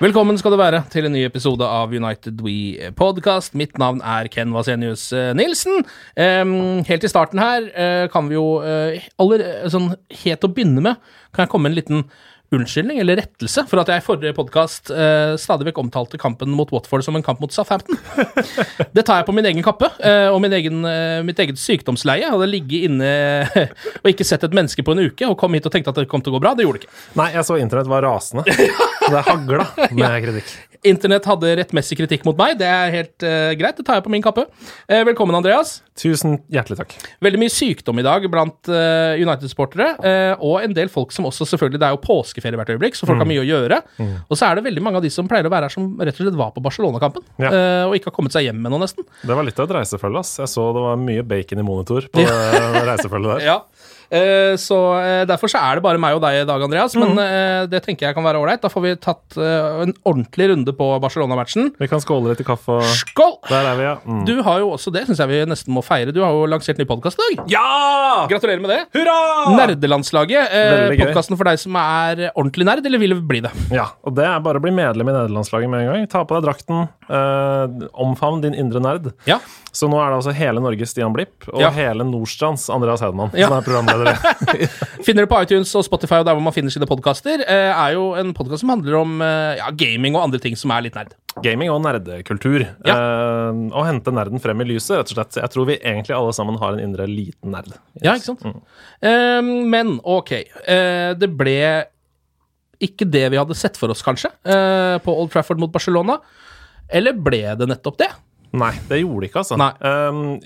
Velkommen skal du være til en ny episode av United We Podcast. Mitt navn er Ken Vasenius eh, Nilsen. Helt i starten her eh, kan vi jo eh, aller, sånn helt å begynne med, kan jeg komme med en liten unnskyldning eller rettelse for at jeg i forrige podkast eh, stadig vekk omtalte kampen mot Watford som en kamp mot Southampton. Det tar jeg på min egen kappe eh, og min egen, eh, mitt eget sykdomsleie. Jeg hadde ligget inne og ikke sett et menneske på en uke og kom hit og tenkte at det kom til å gå bra. Det gjorde det ikke. Nei, jeg så internett var rasende. Det hagla med kritikk. Internett hadde rettmessig kritikk mot meg. Det er helt uh, greit. Det tar jeg på min kappe. Uh, velkommen, Andreas. Tusen hjertelig takk. Veldig mye sykdom i dag blant uh, United-sportere. og en del folk som også selvfølgelig Det er jo påskeferie hvert øyeblikk, så folk har mye å gjøre. Og så er det veldig mange av de som pleier å være her, som rett og slett var på Barcelona-kampen. Ja. og ikke har kommet seg hjem med noe, nesten. Det var litt av et reisefølge. ass. Jeg så det var mye bacon i monitor på reisefølget der. Ja. Eh, så eh, Derfor så er det bare meg og deg i dag, Andreas. Men mm. det tenker jeg kan være ålreit. Da får vi tatt en ordentlig runde på Barcelona-matchen. Vi kan skåle litt i kaffe. og Skål! Der er vi, ja. Mm. Du har jo også det, syns jeg vi nesten må feire. Du har jo lansert ny podkast i dag. Ja! Gratulerer med det. Hurra! Nerdelandslaget. Eh. Podkasten for deg som er ordentlig nerd, eller vil bli det. Ja, og det er bare å bli medlem i nederlandslaget med en gang. Ta på deg drakten. Eh, omfavn din indre nerd. Ja. Så nå er det altså hele Norges Stian Blipp og Ja. hele Nordstrands Andreas Hedman Ja. som er programledere. Finner det på iTunes og Spotify og der hvor man finner sine podkaster. Eh, er jo en podkast som handler om eh, ja, gaming og andre ting som er litt nerd. Gaming og nerdekultur. Ja. Eh, å hente nerden frem i lyset, rett og slett. Jeg tror vi egentlig alle sammen har en indre liten nerd. Ja, ikke sant? Eh, men ok. Eh, det ble ikke det vi hadde sett for oss, kanskje, eh, på Old Trafford mot Barcelona. Eller ble det nettopp det? Nei, det gjorde det ikke, altså. Nei. Um,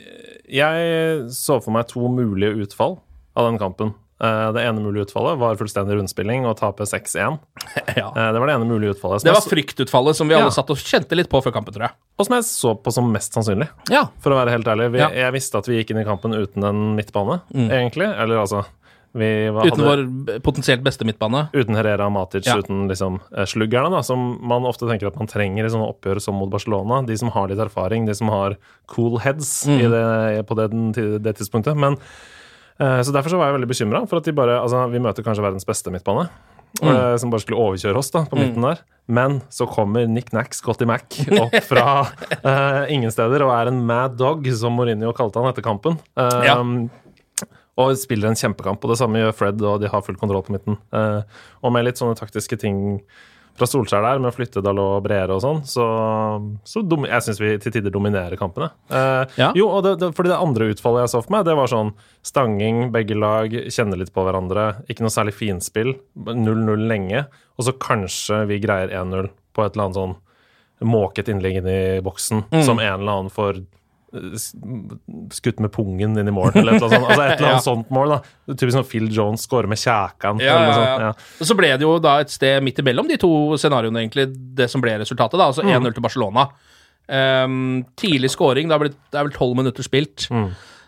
jeg så for meg to mulige utfall av den kampen. Uh, det ene mulige utfallet var fullstendig rundspilling og tape 6-1. Ja. Uh, det var det ene mulige utfallet. Det var fryktutfallet som vi alle Ja. satt og kjente litt på før kampen, tror jeg. og som jeg så på som mest sannsynlig, Ja. for å være helt ærlig. Vi. Jeg visste at vi gikk inn i kampen uten en midtbane, egentlig. Eller altså vi var, Mm. Uten vår potensielt beste midtbane. Uten Herrera Matic, Ja. uten liksom eh, sluggerne, da, som man ofte tenker at man trenger i sånne oppgjør som mot Barcelona. De som har litt erfaring, de som har cool heads Mm. i det, på det, det tidspunktet. Men, eh, så Derfor så var jeg veldig bekymra for at de bare Altså, vi møter kanskje verdens beste midtbane. Mm. eh, Som bare skulle overkjøre oss da, på midten der. Men så kommer Nick Nack, Scotty Mac, opp fra uh, ingen steder og er en mad dog, som Mourinho kalte han etter kampen. Uh, Ja. og spiller en kjempekamp. Og det samme gjør Fred, og de har full kontroll på midten. Uh, og med litt sånne taktiske ting fra Solskjær der, med å flytte Dalot og Breere og sånn, så, så dum, jeg syns vi til tider dominerer kampene. Eh, Ja. Jo, og det, det, fordi det andre utfallet jeg så for meg, det var sånn stanging, begge lag kjenner litt på hverandre, ikke noe særlig finspill, 0-0 lenge, og så kanskje vi greier 1-0 på et eller annet sånn måket innlegg inn i boksen, Mm. som en eller annen får skutt med pungen inn i mål, eller et eller annet sånt. Altså et eller annet Ja. sånt mål, da. Typisk sånn Phil Jones skårer med kjækan. Ja, ja, ja. Så ble det jo da et sted midt imellom de to scenarioene, egentlig, det som ble resultatet. da, Altså 1-0 til Barcelona. Um, tidlig scoring, det, er vel tolv minutter spilt.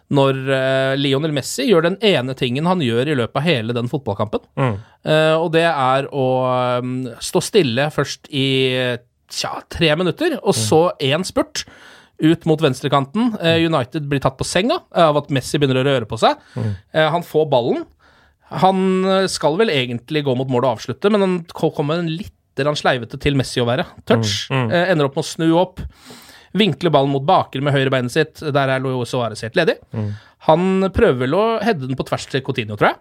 når uh, Lionel Messi gjør den ene tingen han gjør i løpet av hele den fotballkampen. Eh, og det er å um, stå stille først i tja, tre minutter, og så én spurt ut mot venstrekanten. Eh, United blir tatt på senga av at Messi begynner å røre på seg. Eh, han får ballen. Han eh, skal vel egentlig gå mot mål og avslutte, men han kommer en litt han sleivete til Messi å være. Touch. Eh, ender opp med å snu opp. Vinkler ballen mot bakre med høyrebeinet sitt. Der er Luis Suárez helt ledig. Han prøver vel å heade den på tvers til Coutinho, tror jeg.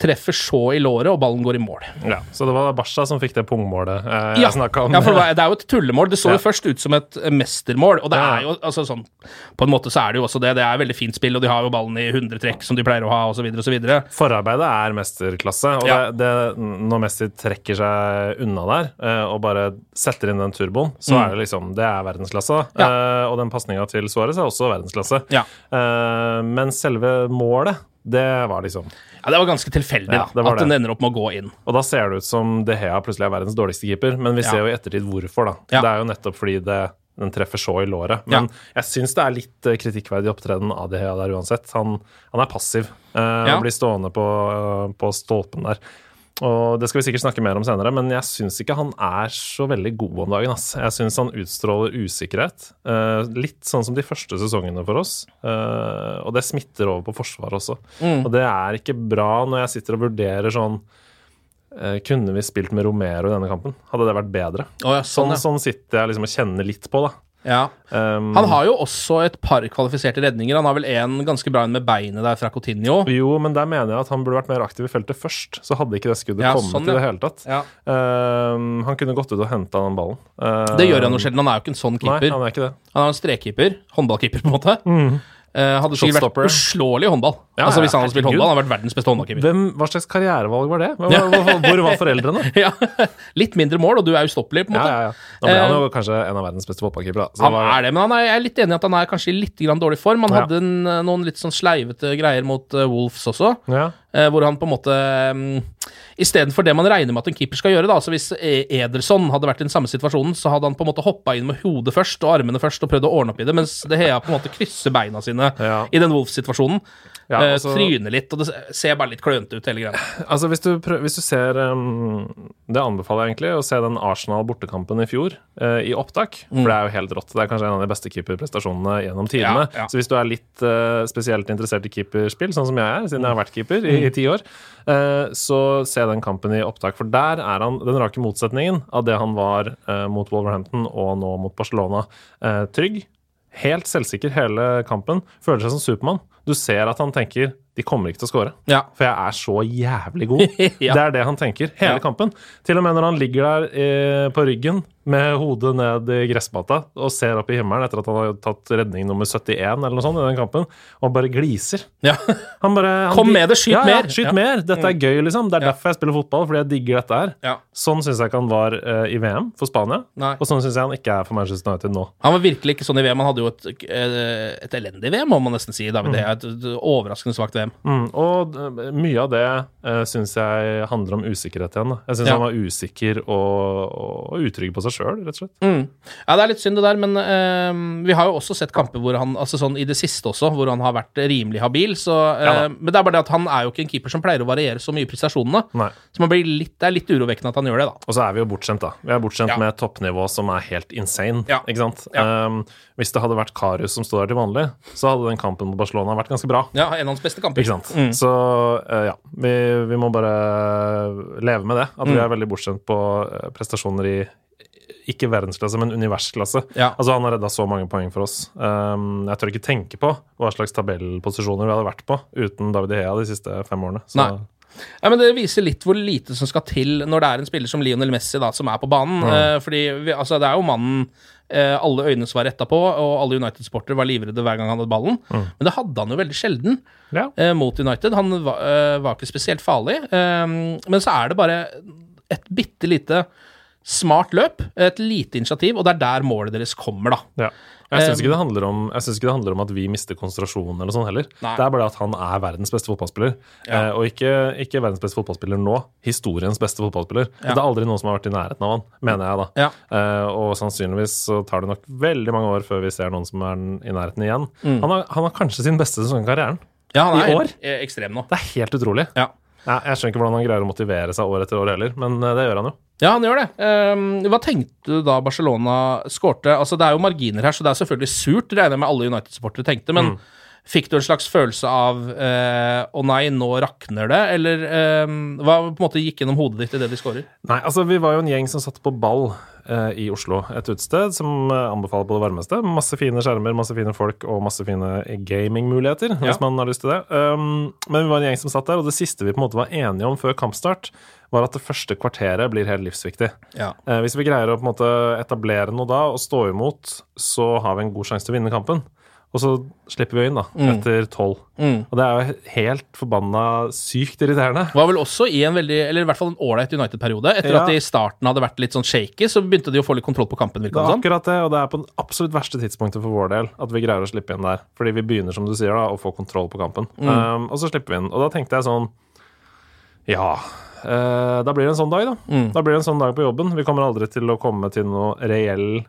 Treffer så i låret, og ballen går i mål. Ja, så det var Basha som fikk det pungmålet eh, Ja, om. ja, for det er jo et tullemål. Det så jo Ja. først ut som et eh, mestermål, og det er jo altså sånn På en måte så er det jo også det. Det er veldig fint spill, og de har jo ballen i 100 trekk som de pleier å ha, osv., osv. Forarbeidet er mesterklasse, og det, det, når Messi trekker seg unna der eh, og bare setter inn den turboen, så Mm. er det liksom Det er verdensklasse. Ja. Eh, og den pasninga til Suárez er også verdensklasse. Ja. Eh, men selve målet, det var liksom Ja, det var ganske tilfeldig, Ja, da. det At den ender opp med å gå inn. Og da ser det ut som De Hea plutselig er verdens dårligste keeper, men vi Ja. ser jo i ettertid hvorfor, da. Ja. Det er jo nettopp fordi det, den treffer så i låret. Men jeg syns det er litt eh, kritikkverdig opptreden av De Hea der uansett. Han, han er passiv. Uh, Ja. Han blir stående på, på stolpen der. Og Det skal vi sikkert snakke mer om senere, men jeg syns ikke han er så veldig god om dagen. Ass. Jeg syns han utstråler usikkerhet. Uh, litt sånn som de første sesongene for oss. Uh, og det smitter over på forsvaret også. Mm. Og det er ikke bra når jeg sitter og vurderer sånn uh, Kunne vi spilt med Romero i denne kampen? Hadde det vært bedre? Oh ja, sånn, Sånn, ja. sånn sitter jeg liksom og kjenner litt på, da. Ja. Um, Han har jo også et par kvalifiserte redninger. Han har vel en ganske bra en med beinet der fra Coutinho. Jo, men der mener jeg at han burde vært mer aktiv i feltet først. Så hadde ikke det skuddet Ja, kommet sånn, i det hele tatt. Ja. Um, han kunne gått ut og henta den ballen. Um, Det gjør han jo sjelden. Han er jo ikke en sånn Nei, han er ikke det. Han er en strekkeeper. Håndballkeeper, på en måte. Eh, hadde sikkert vært uslåelig i håndball. Ja, altså Hvis han hadde spilt håndball, han hadde vært verdens beste håndballkeeper. Hvem, hva slags karrierevalg var det? Hvor, hvor, var foreldrene? ja, Litt mindre mål, og du er ustoppelig, på en måte. ja, ja. Da ble han jo kanskje en av verdens beste fotballkeepere. Han var- er det, men han er, jeg er litt enig i at han er kanskje i litt grann dårlig form. Han hadde en, noen litt sånn sleivete greier mot Wolves også, Ja. eh, hvor han på en måte um, Istedenfor det man regner med at en keeper skal gjøre, da, altså hvis E- Ederson hadde vært i den samme situasjonen, så hadde han på en måte hoppa inn med hodet først og armene først og prøvd å ordne opp i det, mens De Hea på en måte krysser beina sine Ja. i den Wolf-situasjonen. Ja, eh, altså- tryner litt, og det ser bare litt klønete ut, hele greia. Altså, hvis du, hvis du ser um, Det anbefaler jeg egentlig, å se den Arsenal-bortekampen i fjor uh, i opptak. For det er jo helt rått. Det er kanskje en av de beste keeperprestasjonene gjennom tidene. Ja. Så hvis du er litt uh, spesielt interessert i keeperspill, sånn som jeg er, siden jeg har vært keeper i, i ti år, uh, så se den kampen i opptak. For der er han den rake motsetningen av det han var eh, mot Wolverhampton og nå mot Barcelona. Eh, trygg, helt selvsikker hele kampen. Føler seg som Supermann. Du ser at han tenker de kommer ikke til å score. Ja. For jeg er så jævlig god. Ja. Det er det han tenker hele Ja. kampen. Til og med når han ligger der eh, på ryggen med hodet ned i gressmata og ser opp i himmelen etter at han har tatt redning nummer 71 eller noe sånt i den kampen, og bare gliser. Ja. Han bare han, Kom med det, skyt ja, mer. Ja, skyt. Mm. mer. Dette er gøy, liksom. Det er derfor jeg spiller fotball, fordi jeg digger dette her. Ja. Sånn syns jeg ikke han var uh, i VM for Spania, Nei. og sånn syns jeg han ikke er for Manchester United nå. Han var virkelig ikke sånn i VM. Han hadde jo et, eh, et elendig VM, må man nesten si. David. Det er et, et overraskende svakt VM. Mm, og eh, mye av det uh, syns jeg handler om usikkerhet igjen. Da. Jeg syns han var usikker og, og utrygg på seg sjøl, rett og slett. Mm. Ja, det er litt synd det der, men uh, vi har jo også sett kamper hvor han altså sånn i det siste også, hvor han har vært rimelig habil. Så, uh, Ja men det er bare det at han er jo ikke en keeper som pleier å variere så mye i prestasjonene. Nei. Så man blir litt, det er litt urovekkende at han gjør det, da. Og så er vi jo bortskjemt, da. Vi er bortskjemt Ja. med et toppnivå som er helt insane. Ja. Ikke sant? Um, hvis det hadde vært Karius som står der til vanlig, så hadde den kampen mot Barcelona vært ganske bra. Ja, en av hans beste kamper. Ikke sant? Mm. Så uh, ja, vi, vi må bare leve med det. At Mm. vi er veldig bortskjemt på uh, prestasjoner i ikke verdensklasse, men universklasse. Ja. Altså Han har redda så mange poeng for oss. Um, jeg tør ikke tenke på hva slags tabellposisjoner vi hadde vært på uten David Hea de siste fem årene. Så, Nei. Ja, men Det viser litt hvor lite som skal til når det er en spiller som Lionel Messi da, som er på banen. Eh, fordi vi, altså, Det er jo mannen eh, alle øyne som var retta på, og alle United-sportere var livredde hver gang han hadde ballen. Men det hadde han jo veldig sjelden Ja. eh, mot United. Han var, eh, var ikke spesielt farlig. Eh, men så er det bare et bitte lite smart løp, et lite initiativ, og det er der målet deres kommer, da. Ja. Jeg syns Um, ikke, ikke det handler om at vi mister konsentrasjonen eller sånn heller. Nei. Det er bare at han er verdens beste fotballspiller. Ja. Eh, og ikke, ikke verdens beste fotballspiller nå, historiens beste fotballspiller. Ja. Det er aldri noen som har vært i nærheten av han, mener jeg da. Ja. Eh, og sannsynligvis så tar det nok veldig mange år før vi ser noen som er i nærheten igjen. Mm. Han, har, han har kanskje sin beste sesong i karrieren. Ja, han er I år? eh, ekstrem nå. Det er helt utrolig. Jeg skjønner ikke hvordan han greier å motivere seg år etter år heller, men eh, det gjør han jo. Ja, han gjør det. Um, hva tenkte du da Barcelona skårte? Altså, det er jo marginer her, så det er selvfølgelig surt, regner jeg med alle United-supportere tenkte, men fikk du en slags følelse av eh, å nei, nå rakner det, eller um, hva på en måte gikk gjennom hodet ditt i det de skårer? Nei, altså vi var jo en gjeng som satt på ball uh, i Oslo, et utested som uh, anbefaler på det varmeste. Masse fine skjermer, masse fine folk og masse fine gamingmuligheter, Ja. hvis man har lyst til det. Um, men vi var en gjeng som satt der, og det siste vi på en måte var enige om før kampstart, var at det første kvarteret blir helt livsviktig. Ja. Eh, hvis vi greier å måte etablere noe da og stå imot, så har vi en god sjanse til å vinne kampen. Og så slipper vi inn, da, etter tolv. Mm. Og det er jo helt forbanna sykt irriterende. Var vel også i en veldig, eller i hvert fall en ålreit United-periode. Etter Ja. at de i starten hadde vært litt sånn shaky, så begynte de å få litt kontroll på kampen. Det er sånn. akkurat det, og det er på den absolutt verste tidspunktet for vår del at vi greier å slippe inn der. Fordi vi begynner, som du sier, da, å få kontroll på kampen. Um, og så slipper vi inn. Og da tenkte jeg sånn Ja, da blir det en sånn dag, da. Da blir det en sånn dag på jobben. Vi kommer aldri til å komme til noe reell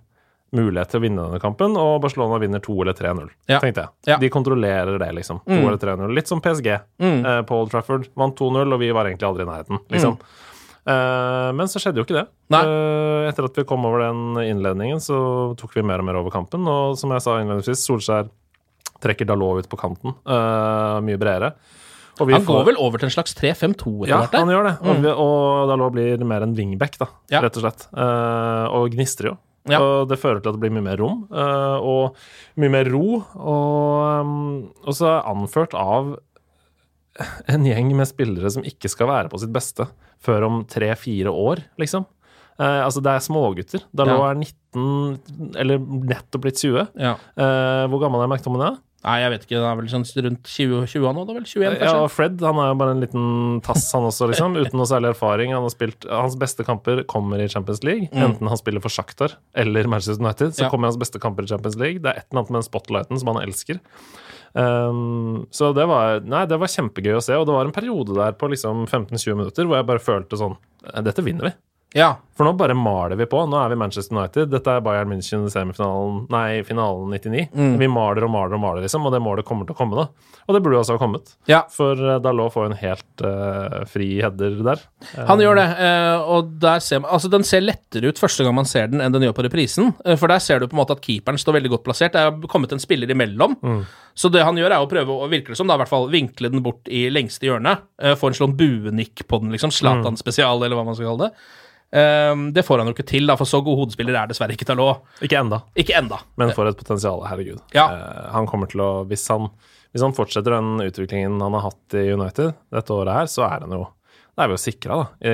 mulighet til å vinne denne kampen, og Barcelona vinner 2 eller 3-0, Ja. tenkte jeg. Ja. De kontrollerer det, liksom. 2 eller 3-0. Litt som PSG eh, på Old Trafford. Vant 2-0, og vi var egentlig aldri i nærheten, liksom. Uh, men så skjedde jo ikke det. Eh, etter at vi kom over den innledningen, så tok vi mer og mer over kampen. Og som jeg sa innledningsvis, Solskjær trekker Dalot ut på kanten. uh, mye bredere. Og vi Han får- går vel over til en slags 3-5-2 etter hvert? Ja, han gjør det. Og, vi, og Dalot blir mer en wingback, da, Ja. rett og slett. Uh, og gnistrer jo. Ja. Og det fører til at det blir mye mer rom, uh, og mye mer ro. Og, um, og så er anført av en gjeng med spillere som ikke skal være på sitt beste før om tre-fire år, liksom. Eh, altså, det er smågutter. Da Ja. er 19, eller nettopp blitt 20. Ja. Eh, hvor gammel er McTominay? Nei, jeg vet ikke. Det er vel sånn rundt 20, 20 nå, da vel? 21, kanskje? Ja, og Fred han er jo bare en liten tass, han også, liksom. Uten noe særlig erfaring. Han har spilt, hans beste kamper kommer i Champions League. Enten han spiller for Shakhtar eller Manchester United, så Mm. Ja. kommer hans beste kamper i Champions League. Det er et eller annet med den spotlighten som han elsker. Um, så det var, nei, det var kjempegøy å se, og det var en periode der på liksom 15-20 minutter hvor jeg bare følte sånn Dette vinner vi. Ja. For nå bare maler vi på. Nå er vi Manchester United. Dette er Bayern München semifinalen Nei, finalen 99. Mm. Vi maler og maler og maler, liksom, og det målet kommer til å komme, da. Og det burde jo også ha kommet. Ja. For uh, Dalot får en helt uh, fri header der. Han gjør det, uh, og der ser man Altså, den ser lettere ut første gang man ser den, enn den gjør på reprisen. Uh, For der ser du på en måte at keeperen står veldig godt plassert. Det er kommet en spiller imellom. Så det han gjør, er å prøve å virke det som, da, i hvert fall vinkle den bort i lengste hjørnet. eh, Få en sånn buenikk på den, liksom. Zlatan spesial, eller hva man skal kalle det. Eh, Det får han jo ikke til, da, for så god hodespiller er dessverre ikke Talot. Ikke enda, Ikke enda. men for et potensial, herregud. Ja. Uh, han kommer til å Hvis han, hvis han fortsetter den utviklingen han har hatt i United dette året her, så er han jo da er vi jo sikra, da, i,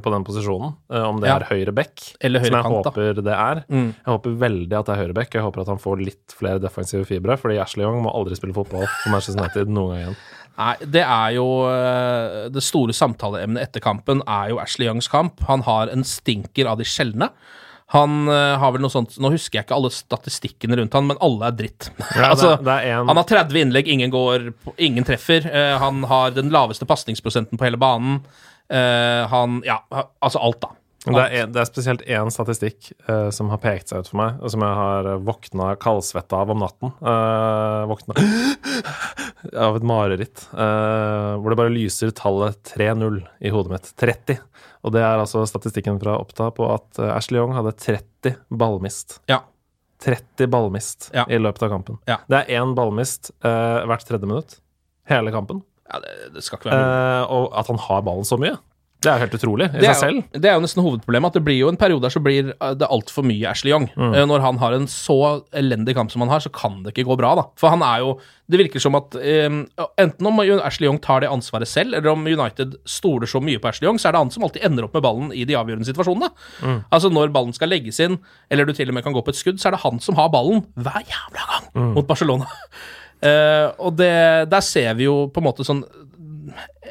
på den posisjonen. Uh, om det Ja. er høyre back, Eller som jeg kant, da. håper det er. Mm. Jeg håper veldig at det er høyre back. Jeg håper at han får litt flere defensive fibre, fordi Ashley Young må aldri spille fotball for Manchester United noen gang igjen. Nei, det er jo eh, Det store samtaleemnet etter kampen er jo Ashley Youngs kamp. Han har en stinker av de sjeldne. Han eh, har vel noe sånt Nå husker jeg ikke alle statistikkene rundt han, men alle er dritt. Ja, altså, det, det er en, han har 30 innlegg, ingen går Ingen treffer. Uh, han har den laveste pasningsprosenten på hele banen. Uh, han Ja, altså alt, da. Det er, en, det er spesielt én statistikk uh, som har pekt seg ut for meg, og som jeg har uh, våkna kaldsvetta av om natten. Uh, våkna av et mareritt. uh, hvor det bare lyser tallet 3-0 i hodet mitt. 30. Og det er altså statistikken fra Oppta på at eh, Ashley Young hadde 30 ballmist. Ja. 30 ballmist Ja. i løpet av kampen. Ja. Det er én ballmist eh, hvert tredje minutt. Hele kampen. ja det, det skal ikke være. Eh, og at han har ballen så mye. Det er jo helt utrolig i Det seg selv. jo, det er jo nesten hovedproblemet, at det blir jo en periode der så blir eh, det altfor mye Ashley Young. Mm. Eh, Når han har en så elendig kamp som han har, så kan det ikke gå bra, da. For han er jo Det virker som at um, enten om Ashley Young tar det ansvaret selv, eller om United stoler så mye på Ashley Young, så er det han som alltid ender opp med ballen i de avgjørende situasjonene. Mm. Altså når ballen skal legges inn, eller du til og med kan gå på et skudd, så er det han som har ballen hver jævla gang Mm. mot Barcelona. Uh, og det, der ser vi jo på en måte sånn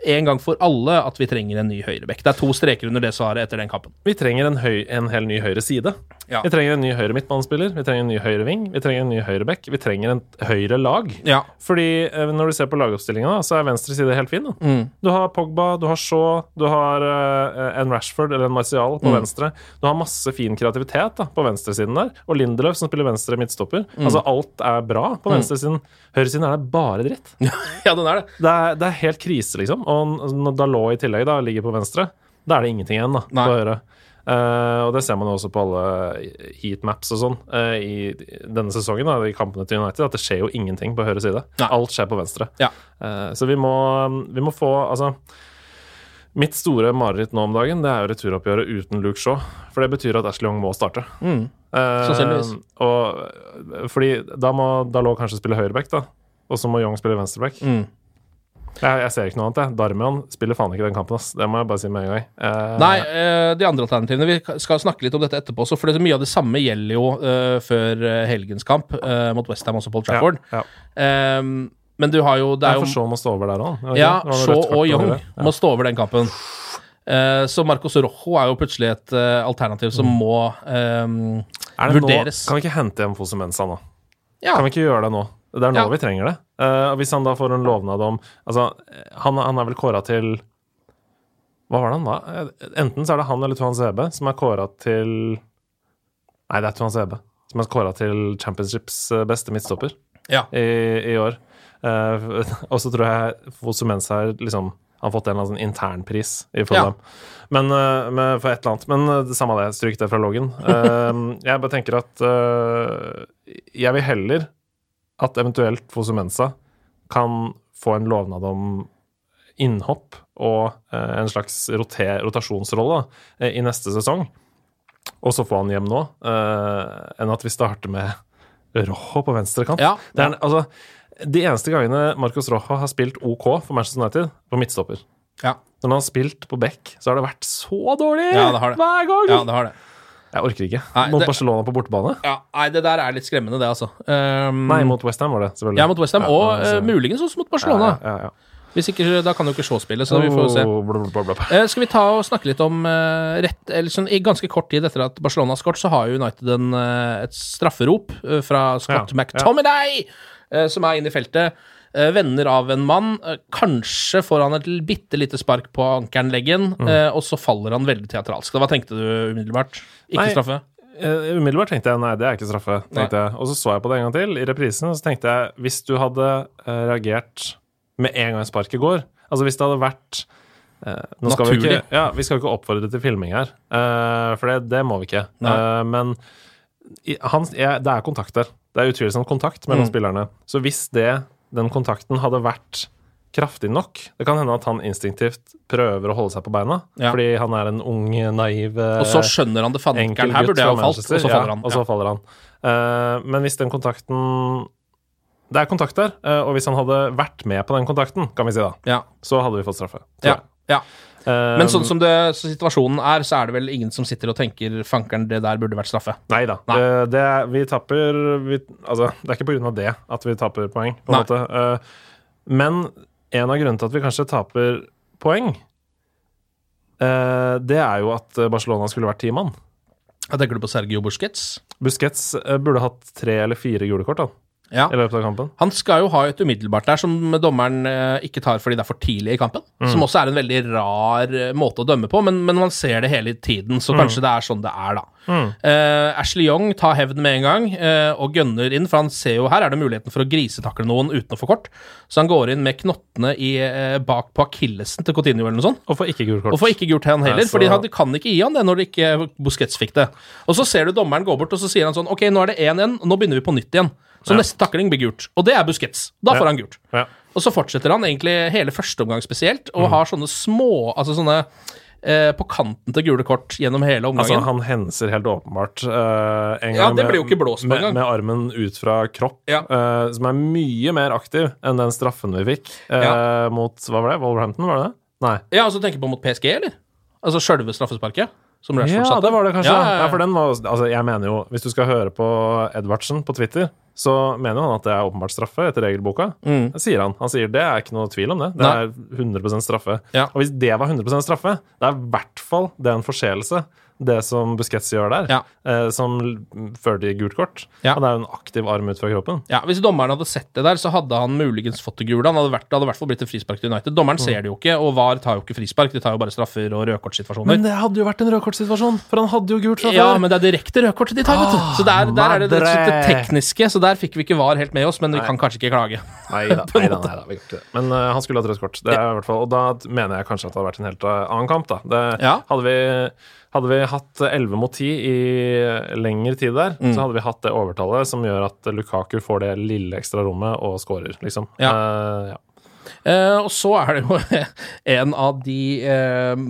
en gang for alle at vi trenger en ny høyrebekk. Det er to streker under det svaret etter den kampen. Vi trenger en, høy, en hel ny høyre side. Ja. Vi trenger en ny høyre midtbanespiller, vi trenger en ny høyre ving, vi trenger en ny høyre back, vi trenger en høyre lag. Ja. Fordi eh, når du ser på lagoppstillinga, så er venstre side helt fin. Da. Du har Pogba, du har Shaw, du har uh, en Rashford eller en Martial på venstre. Du har masse fin kreativitet da, på venstresiden der. Og Lindelöf som spiller venstre midtstopper. Altså alt er bra på venstresiden. Høyresiden er det bare dritt. ja, den er det. Det er, det er helt krise, liksom. Og når Dalot i tillegg da ligger på venstre, da er det ingenting igjen da, Nei. på høyre. Eh, og det ser man jo også på alle heatmaps og sånn eh, i denne sesongen, da, i kampene til United, at det skjer jo ingenting på høyre side. Nei. Alt skjer på venstre. Ja. Eh, så vi må, vi må få Altså Mitt store mareritt nå om dagen Det er jo returoppgjøret uten Luke Shaw. For det betyr at Ashley Young må starte. Mm. Eh, og fordi da må Dalot kanskje spille høyreback, da. Og så må Young spille venstreback. Mm. Jeg, jeg ser ikke noe annet, jeg. Darmian spiller faen ikke den kampen, ass. Det må jeg bare si med en gang. Uh, Nei, uh, de andre alternativene Vi skal snakke litt om dette etterpå også, for det, mye av det samme gjelder jo uh, før helgens kamp uh, mot Westham, også Paul Trafford. Ja, ja. Um, men du har jo Det er jo Shaw må stå over der òg. Ja, Shaw og Young må stå over den kampen. Så Marcos Rojo er jo plutselig et alternativ som må ehm, vurderes. Nå, kan vi ikke hente hjem Fosumensa nå? Ja. Kan vi ikke gjøre det nå? Det er nå Ja. vi trenger det. Uh, hvis han da får en lovnad om Altså, han, han er vel kåra til Hva var det han da? Enten så er det han eller Tuan Zebe som er kåra til Nei, det er Tuan Zebe som er kåra til Championships eh, beste midtstopper Ja. i, i år. Uh, og så tror jeg Fosumensa har liksom han har fått en eller annen sånn internpris i Fulham. Men eh, med, for et eller annet. Men det samme det, stryk det fra loggen. Jeg bare tenker at jeg vil heller at eventuelt Fosumensa kan få en lovnad om innhopp og eh, en slags roter, rotasjonsrolle eh, i neste sesong, og så få han hjem nå, eh, enn at vi starter med Rojo på venstre kant. Ja, Det er, altså, de eneste gangene Marcos Rojo har spilt OK for Manchester United, på midtstopper. Ja. Når han har spilt på back, så har det vært så dårlig Ja, det har det. hver gang! ja, det har det. Jeg orker ikke. Nei, mot det- Barcelona på bortebane? Ja, nei, det der er litt skremmende, det, altså. Um, Nei, mot Westham var det, selvfølgelig. Ja, mot Westham, Ja, og altså- muligens også mot Barcelona. Ja, ja, ja. Hvis ikke, Da kan jo ikke Shaw spille, så vi får se. Oh. Eh, skal vi ta og snakke litt om eh, rett Eller sånn i ganske kort tid etter at Barcelona har skåret, så har United en, et strafferop fra Scott Ja, McTominay, som er inne i feltet. Eh, venner av en mann. Eh, kanskje får han et bitte lite spark på ankelen-leggen, Mm. eh, og så faller han veldig teatralsk. Hva tenkte du umiddelbart? Ikke Nei. straffe? Umiddelbart tenkte jeg nei, det er ikke straffe. Og så så jeg på det en gang til, i reprisen, og så tenkte jeg hvis du hadde reagert med en gang sparket går Altså hvis det hadde vært nå skal vi, Naturlig. ikke, ja, vi skal jo ikke oppfordre til filming her, for det, det må vi ikke. Nei. Men han, det er kontakt der. Det er utvilsomt kontakt mellom Mm. spillerne. Så hvis det, den kontakten hadde vært kraftig nok Det kan hende at han instinktivt prøver å holde seg på beina, Ja. fordi han er en ung, naiv eh, Og så skjønner han det fankeren. Her burde jeg ha falt, og så faller han. Ja, og så faller han. Uh, men hvis den kontakten Det er kontakt der, uh, og hvis han hadde vært med på den kontakten, kan vi si da, Ja. så hadde vi fått straffe. tror jeg. Ja. Men sånn som det, så situasjonen er, så er det vel ingen som sitter og tenker 'fankeren, det der burde vært straffe'. Nei da. Det, det, vi taper vi, Altså, det er ikke av det at vi taper poeng, på en Nei. måte. Eh, men en av grunnene til at vi kanskje taper poeng, eh, det er jo at Barcelona skulle vært ti mann. Jeg tenker du på Sergio Busquets? Busquets eh, burde hatt tre eller fire gule kort da, Ja. i løpet av kampen. Han skal jo ha et umiddelbart der som dommeren eh, ikke tar fordi det er for tidlig i kampen. Mm. Som også er en veldig rar eh, måte å dømme på, men, men man ser det hele tiden, så kanskje det er sånn det er, da. Mm. Eh, Ashley Young tar hevn med en gang eh, og gønner inn, for han ser jo her er det muligheten for å grisetakle noen uten å få kort. Så han går inn med knottene i, bak på akillesen til Coutinho eller noe sånt. Og får ikke gult kort. Og får ikke gult han heller, Nei, så- fordi han kan ikke gi han det når det ikke Busquets fikk det. Og så ser du dommeren gå bort, og så sier han sånn Ok, nå er det 1-1, nå begynner vi på nytt igjen. Så Ja. neste takling blir gult. Og det er Busquets. Da Ja. får han gult. Ja. Og så fortsetter han egentlig hele første omgang spesielt, Mm. og har sånne små Altså sånne eh, på kanten til gule kort gjennom hele omgangen. Altså, han henser helt åpenbart eh, en Ja, gang det blir jo ikke blåst på med, med armen ut fra kropp, Ja. eh, som er mye mer aktiv enn den straffen vi fikk eh, mot Hva var det? Wolverhampton, var det det? Nei. ja, altså tenker på mot PSG, eller? Altså sjølve straffesparket? Som Rashford Ja, satte? det var det kanskje. Ja, Ja, ja, ja. for den var Altså, jeg mener jo, hvis du skal høre på Edvardsen på Twitter, så mener han at det er åpenbart straffe etter regelboka. Det sier han. Han sier det er ikke noe tvil om det. Det Mm. Nei. er 100% straffe. Ja. Og hvis det var 100% straffe, det er i hvert fall det er en forseelse, det som Busquets gjør der, Ja. eh, som fører til gult kort. Ja. Og det er jo en aktiv arm ut fra kroppen. Ja, Hvis dommeren hadde sett det der, så hadde han muligens fått det gule. Han hadde vært, det hadde i hvert fall blitt et frispark til United. Dommeren ser det jo ikke, og VAR tar jo ikke frispark. De tar jo bare straffer og rødkortsituasjoner. Men det hadde jo vært en rødkortsituasjon, for han hadde jo gult fra Ja, men det er direkte rødkort de tar, vet du. Så der, der er det det, madre. det tekniske, så der fikk vi ikke VAR helt med oss, men vi kan kanskje ikke klage. Nei da, nei da, nei da, vi kan ikke det. Men uh, han skulle hatt rødt kort. Det er i hvert fall, og da mener jeg kanskje at det hadde vært en helt eh, annen kamp. da. Det, Ja. hadde, vi, hadde vi hatt 11 mot 10 i lengre tid der, Mm. så hadde vi hatt det overtallet som gjør at Lukaku får det lille ekstra rommet og scorer, liksom. Ja. Uh, ja. Uh, og så er det jo en av de uh,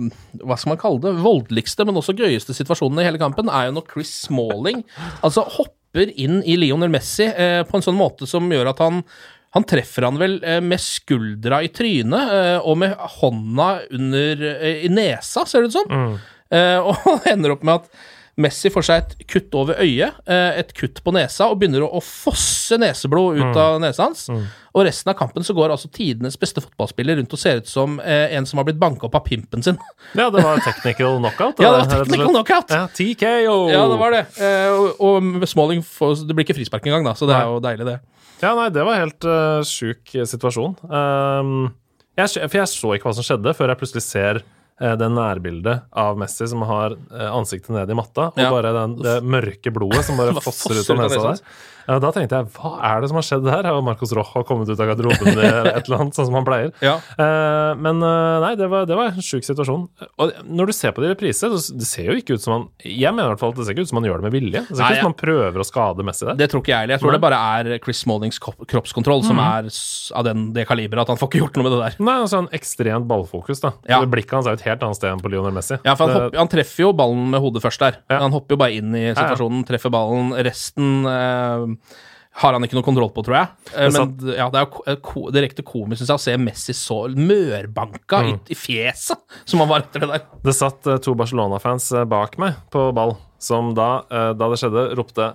hva skal man kalle det, voldeligste, men også gøyeste situasjonene i hele kampen, er jo når Chris Smalling altså hopper inn i Lionel Messi uh, på en sånn måte som gjør at han han treffer han vel med skuldra i trynet og med hånda under i nesa, ser det ut som. Eh, og han ender opp med at Messi får seg et kutt over øyet, eh, et kutt på nesa, og begynner å, fosse neseblod ut av nesa hans. Og resten av kampen så går altså tidenes beste fotballspiller rundt og ser ut som eh, en som har blitt banka opp av pimpen sin. ja, det var technical knockout. Ja, det var technical knockout. Ja, TKO! ja, det var det. Eh, og, og Smalling får, Det blir ikke frispark engang, da, så det er jo deilig, det. Ja, nei, det var helt uh, sjuk situasjon. Um, jeg, for jeg så ikke hva som skjedde, før jeg plutselig ser eh, det nærbildet av Messi som har eh, ansiktet ned i matta, og Ja. bare den, det mørke blodet som Bare fosser ut av nesa der. Ja, da tenkte jeg, hva er det som har skjedd her? Har Marcos Rojo kommet ut av garderoben eller et eller annet, sånn som han pleier? Ja. Uh, men uh, nei, det var, det var en sjuk situasjon. Og når du ser på det i reprise, så det ser jo ikke ut som han Jeg mener i hvert fall at det ser ikke ut som han gjør det med vilje. Det ser Nei, ikke ut som han prøver å skade Messi der. Det tror ikke jeg heller. Jeg tror det bare er Chris Smallings kroppskontroll som er av den, det kaliberet at han får ikke gjort noe med det der. Nei, altså en ekstremt ballfokus, da. Ja. Blikket hans er jo et helt annet sted enn på Lionel Messi. Ja, for han, hopper, han treffer jo ballen med hodet først der. Ja. Han hopper jo bare inn i situasjonen, treffer ballen. Resten eh, har han ikke noe kontroll på, tror jeg. Eh, Det men ja, det er jo ko eh, direkte komisk synes jeg, å se Messi så mørbanka Mm. i, fjeset som han var etter det der. Det satt eh, to Barcelona-fans bak meg på ball, som da, da det skjedde, ropte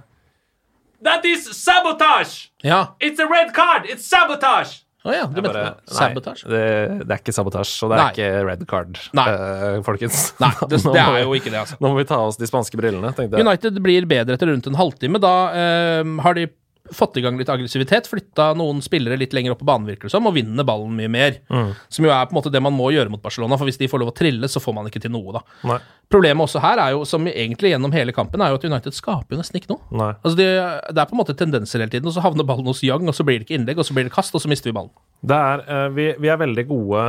That is sabotage! Ja. It's a red card! It's sabotage! Å ja, du mente bare, det. Det, det er ikke sabotasje, og det er Nei. ikke red card, eh, folkens. Nei, det, det er jo ikke det, altså. Nå må vi ta av oss de spanske brillene, tenkte jeg. United blir bedre etter rundt en halvtime. Da uh, har de fått i gang litt aggressivitet, flytta noen spillere litt lenger opp på banen, virker det som, og vinner ballen mye mer. Mm. Som jo er på en måte det man må gjøre mot Barcelona, for hvis de får lov å trille, så får man ikke til noe, da. Nei. Problemet også her er jo, som egentlig gjennom hele kampen, er jo at United skaper jo nesten ikke noe. Nei. Altså det, det er på en måte tendenser hele tiden, og så havner ballen hos Young, og så blir det ikke innlegg, og så blir det kast, og så mister vi ballen. Det er, eh, vi, vi er veldig gode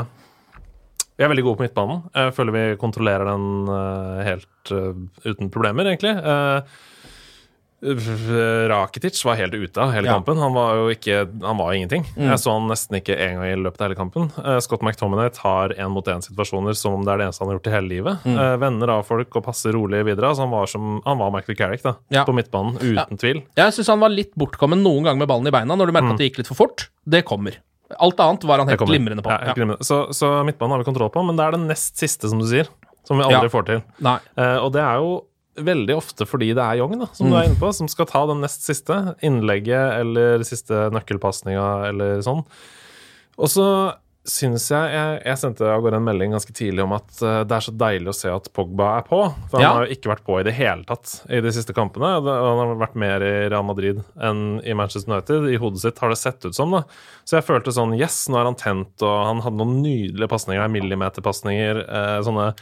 Vi er veldig gode på midtbanen. Jeg føler vi kontrollerer den eh, helt eh, uten problemer, egentlig. Eh, Rakitic var helt ute av hele Ja. kampen. Han var jo ikke Han var ingenting. Jeg så han nesten ikke en gang i løpet av hele kampen. Eh, Scott McTominay tar én-mot-én-situasjoner som om det er det eneste han har gjort i hele livet. Mm. Venner av folk og passer rolig videre. Altså han var som Han var Michael Carrick da, Ja. på midtbanen, uten tvil. Jeg syns han var litt bortkommen noen gang med ballen i beina, når du merka at det gikk litt for fort. Det kommer. Alt annet var han Mm. Helt glimrende på. Ja, Ja. glimrende. Så, så midtbanen har vi kontroll på, men det er det nest siste, som du sier, som vi aldri Ja. får til. Nei. Eh, og det er jo veldig ofte fordi det er Young, da, som du er inne på, som skal ta den nest siste. Innlegget eller siste nøkkelpasninga eller sånn. Og så syns jeg, jeg Jeg sendte av gårde en melding ganske tidlig om at eh, det er så deilig å se at Pogba er på. For han Ja. har jo ikke vært på i det hele tatt i de siste kampene. og Han har vært mer i Real Madrid enn i Manchester United. I hodet sitt har det sett ut som, da. Så jeg følte sånn Yes, nå er han tent, og han hadde noen nydelige pasninger. Millimeterpasninger. Eh, sånne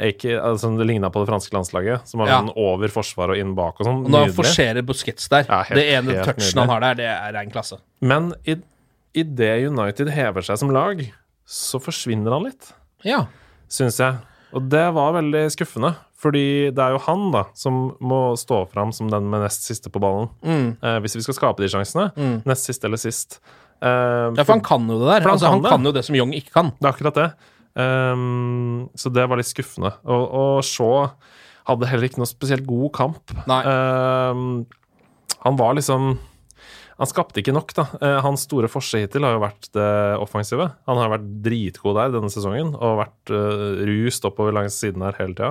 ikke, altså, Det ligna på det franske landslaget, som har Ja. sånn over forsvar og inn bak og sånn. Og når han forserer Busquets der, Ja, helt- det ene touchen nydelig. han har der, det er rein klasse. Men i, i det United hever seg som lag, så forsvinner han litt, Ja. syns jeg. Og det var veldig skuffende, fordi det er jo han da som må stå fram som den med nest siste på ballen. Mm. Eh, hvis vi skal skape de sjansene. Nest siste eller sist. Eh, ja, for han kan jo det der. For han altså, han kan det. kan jo det som Young ikke kan. Det er akkurat det. Ehm, så det var litt skuffende. Og, og Shaw hadde heller ikke noe spesielt god kamp. Ehm, han var liksom Han skapte ikke nok, da. Eh, hans store forse hittil har jo vært det offensive. Han har vært dritgod der denne sesongen og vært uh, rust oppover langs siden her hele tida.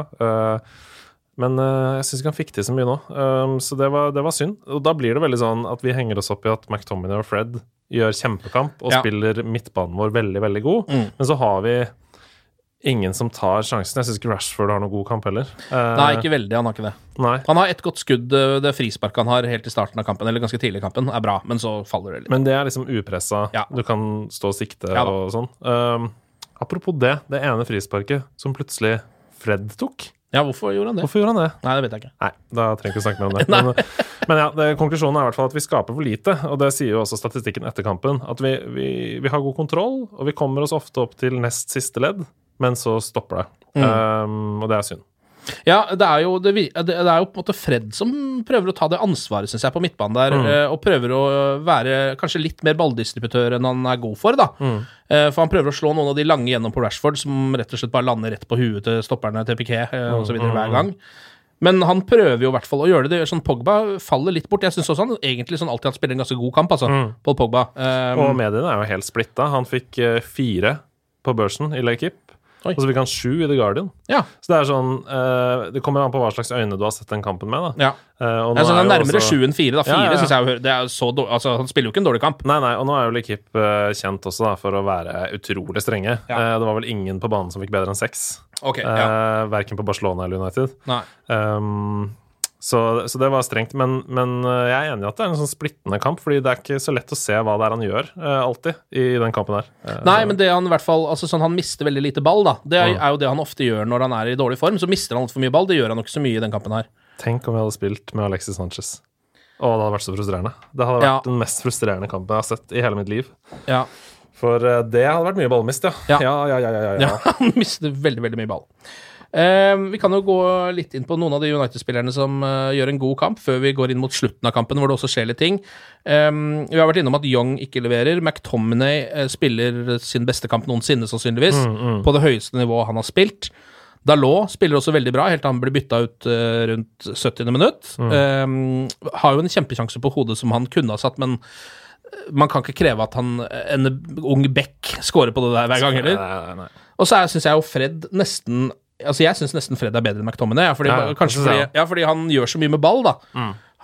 Men uh, jeg syns ikke han fikk til så mye nå, um, så det var, det var synd. Og da blir det veldig sånn at vi henger oss opp i at McTominay og Fred gjør kjempekamp og Ja. spiller midtbanen vår veldig, veldig god, Mm. men så har vi ingen som tar sjansen. Jeg syns ikke Rashford har noen god kamp heller. Eh, Nei, ikke veldig. Han har ikke det. nei. Han har ett godt skudd, eh, det frisparket han har helt i starten av kampen, eller ganske tidlig i kampen, er bra, men så faller det litt. Men det er liksom upressa. Ja. Du kan stå og sikte Ja og sånn. Um, apropos det, det ene frisparket som plutselig Fred tok. Ja, hvorfor gjorde han det? Hvorfor gjorde han det? Nei, det vet jeg ikke. Nei, da trenger vi ikke snakke mer om det. Men, men ja, det, konklusjonen er i hvert fall at vi skaper for lite, og det sier jo også statistikken etter kampen. At vi, vi, vi har god kontroll, og vi kommer oss ofte opp til nest siste ledd, men så stopper det. Um, og det er synd. Ja, det er, jo, det, det er jo på en måte Fred som prøver å ta det ansvaret, syns jeg, på midtbanen der. Mm. Og prøver å være kanskje litt mer balldistributør enn han er god for, da. Mm. For han prøver å slå noen av de lange gjennom på Rashford, som rett og slett bare lander rett på huet til stopperne til Piquet eh, så videre hver gang. Men han prøver jo i hvert fall å gjøre det. det sånn Pogba faller litt bort. Jeg syns også han egentlig sånn alltid har spilt en ganske god kamp, altså. Paul Pogba. Um, Og mediene er jo helt splitta. Han fikk eh, fire på børsen i Oi. Og så fikk han sju i The Guardian. ja. Så det er sånn uh, Det kommer an på hva slags øyne du har sett den kampen med, da. ja. Uh, og nå Altså, er han er nærmere sju enn fire. Da. Fire Ja, ja, ja. synes jeg det er så dårlig altså, Han spiller jo ikke en dårlig kamp. Nei, nei, og nå er jo Lekip uh, kjent også da, for å være utrolig strenge. Ja. Eh, det var vel ingen på banen som fikk bedre enn seks. Ok, Uh, Verken på Barcelona eller United. Nei. Um, så, så det var strengt. Men, men eh, jeg er enig i at det er en sånn splittende kamp, fordi det er ikke så lett å se hva det er han gjør, eh, alltid, i den kampen her. Eh, Nei, men det han i hvert fall altså sånn, Han mister veldig lite ball, da. Det er, er jo det han ofte gjør når han er i dårlig form. Så mister han altfor mye ball. Det gjør han jo ikke så mye i den kampen her. Tenk om vi hadde spilt med Alexis Sanchez. Å, det hadde vært så frustrerende. Det hadde vært Ja. den mest frustrerende kampen jeg har sett i hele mitt liv. Ja, For eh, det hadde vært mye ballmist, ja. Ja. Ja, ja, ja, ja, ja, ja Han mister veldig, veldig mye ball. Eh, vi kan jo gå litt inn på noen av de United-spillerne som eh, gjør en god kamp, før vi går inn mot slutten av kampen, hvor det også skjer litt ting. Eh, vi har vært innom at Young ikke leverer. McTominay eh, spiller sin beste kamp noensinne, sannsynligvis, på det høyeste nivået han har spilt. Dalot spiller også veldig bra, helt til han blir bytta ut eh, rundt 70. minutt. Eh, har jo en kjempesjanse på hodet som han kunne ha satt, men man kan ikke kreve at han, en ung back scorer på det der hver gang heller. Og så syns jeg jo Fred nesten Altså Jeg syns nesten Fred er bedre enn McTominay. Ja, fordi, Ja, kanskje fordi, ja, fordi han gjør så mye med ball, da.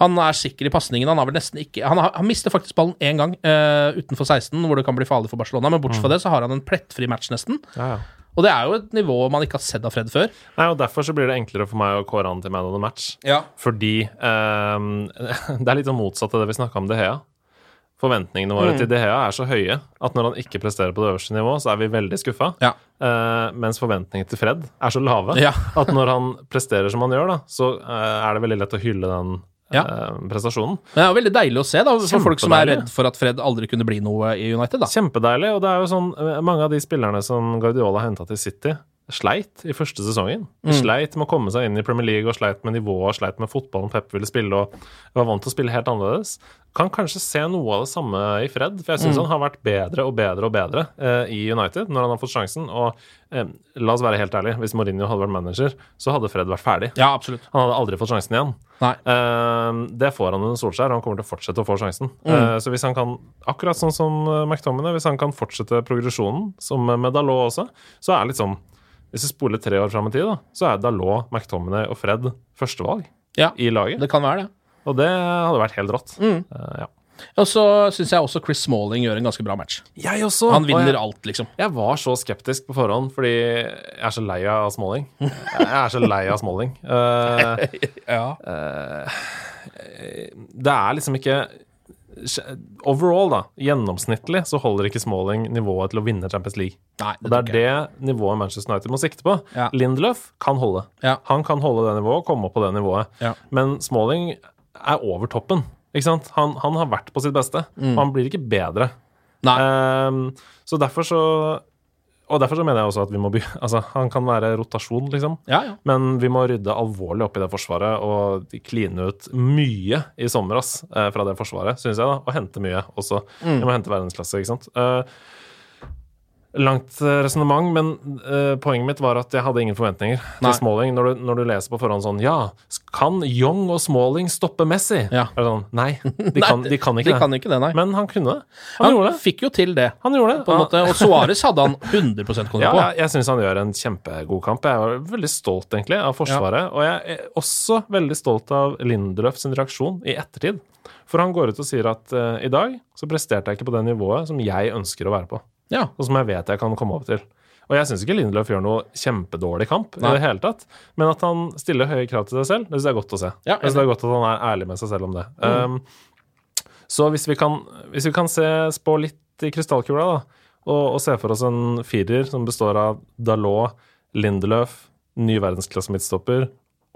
Han er sikker i pasningen. Han har vel nesten ikke Han, har, han mister faktisk ballen én gang uh, utenfor 16, hvor det kan bli farlig for Barcelona, men bortsett fra det så har han en plettfri match, nesten. Ja, ja. Og det er jo et nivå man ikke har sett av Fred før. Nei, og Derfor så blir det enklere for meg å kåre han til man of the match. Ja. Fordi um, Det er litt sånn motsatt av det vi snakka om De Hea. Forventningene våre til De Hea er så høye at når han ikke presterer på det øverste nivå, så er vi veldig skuffa. Ja. Uh, mens forventningene til Fred er så lave Ja. at når han presterer som han gjør, da, så uh, er det veldig lett å hylle den Ja. eh, prestasjonen. Men det er jo veldig deilig å se, da, for folk som er redd for at Fred aldri kunne bli noe i United. da Kjempedeilig. Og det er jo sånn Mange av de spillerne som Guardiola henta til City, sleit i første sesongen. Mm. sleit med å komme seg inn i Premier League og sleit med nivået sleit med fotballen Pep ville spille og var vant til å spille helt annerledes. Kan kanskje se noe av det samme i Fred, for jeg syns han har vært bedre og bedre og bedre eh, i United når han har fått sjansen. Og eh, la oss være helt ærlige, hvis Mourinho hadde vært manager, så hadde Fred vært ferdig. Ja, absolutt. Han hadde aldri fått sjansen igjen. Eh, det får han under Solskjær, og han kommer til å fortsette å få sjansen. Eh, så hvis han kan, akkurat sånn som eh, McTominay, hvis han kan fortsette progresjonen, som med Dalot også, så er liksom Hvis vi spoler tre år fram i tid, da, så er Dalot, McTominay og Fred førstevalg Ja, i laget. det kan være det. Og det hadde vært helt rått. Eh, ja. Og så syns jeg også Chris Smalling gjør en ganske bra match. Jeg også! Han vinner jeg, alt, liksom. jeg var så skeptisk på forhånd, fordi jeg er så lei av Smalling. Jeg er så lei av Smalling. Uh, Ja. det er liksom ikke Overall, da, gjennomsnittlig, så holder ikke Smalling nivået til å vinne Champions League. Nei, Og det er det nivået Manchester United må sikte på. Ja. Lindelöf kan holde. Ja. Han kan holde det nivået, komme opp på det nivået. Ja. Men Smalling er over toppen. Ikke sant? Han, han har vært på sitt beste, Mm. han blir ikke bedre. Ehm, så derfor så Og derfor så mener jeg også at vi må by... Altså, han kan være rotasjon, liksom. Ja, ja. Men vi må rydde alvorlig opp i det forsvaret og kline ut mye i sommer ass, eh, fra det forsvaret, syns jeg. da, Og hente mye også. Mm. Vi må hente verdensklasse, ikke sant. Eh, Langt uh, resonnement, men uh, poenget mitt var at jeg hadde ingen forventninger Nei. til Smalling. Når du, når du leser på forhånd sånn Ja, kan Young og Smalling stoppe Messi? Ja. Er det sånn, nei, de kan, de kan ikke de det. kan ikke det. Men han kunne det. Han, Han gjorde det. fikk jo til det, Han gjorde det. på en måte. Og Suárez hadde han 100 kontroll Ja, på. jeg, jeg syns han gjør en kjempegod kamp. Jeg var veldig stolt egentlig av Forsvaret. Og jeg er også veldig stolt av Lindelöf sin reaksjon i ettertid. For han går ut og sier at uh, i dag så presterte jeg ikke på det nivået som jeg ønsker å være på. Ja. Og som jeg vet jeg kan komme opp til. Og jeg syns ikke Lindløf gjør noe kjempedårlig kamp, Nei. i det hele tatt. Men at han stiller høye krav til seg selv, det syns jeg er godt å se. Ja, jeg synes det er godt at han er ærlig med seg selv om det. Um, så hvis vi kan, hvis vi kan se, spå litt i krystallkula, da, og, og se for oss en firer som består av Dalot, Lindeløf, ny verdensklasse midtstopper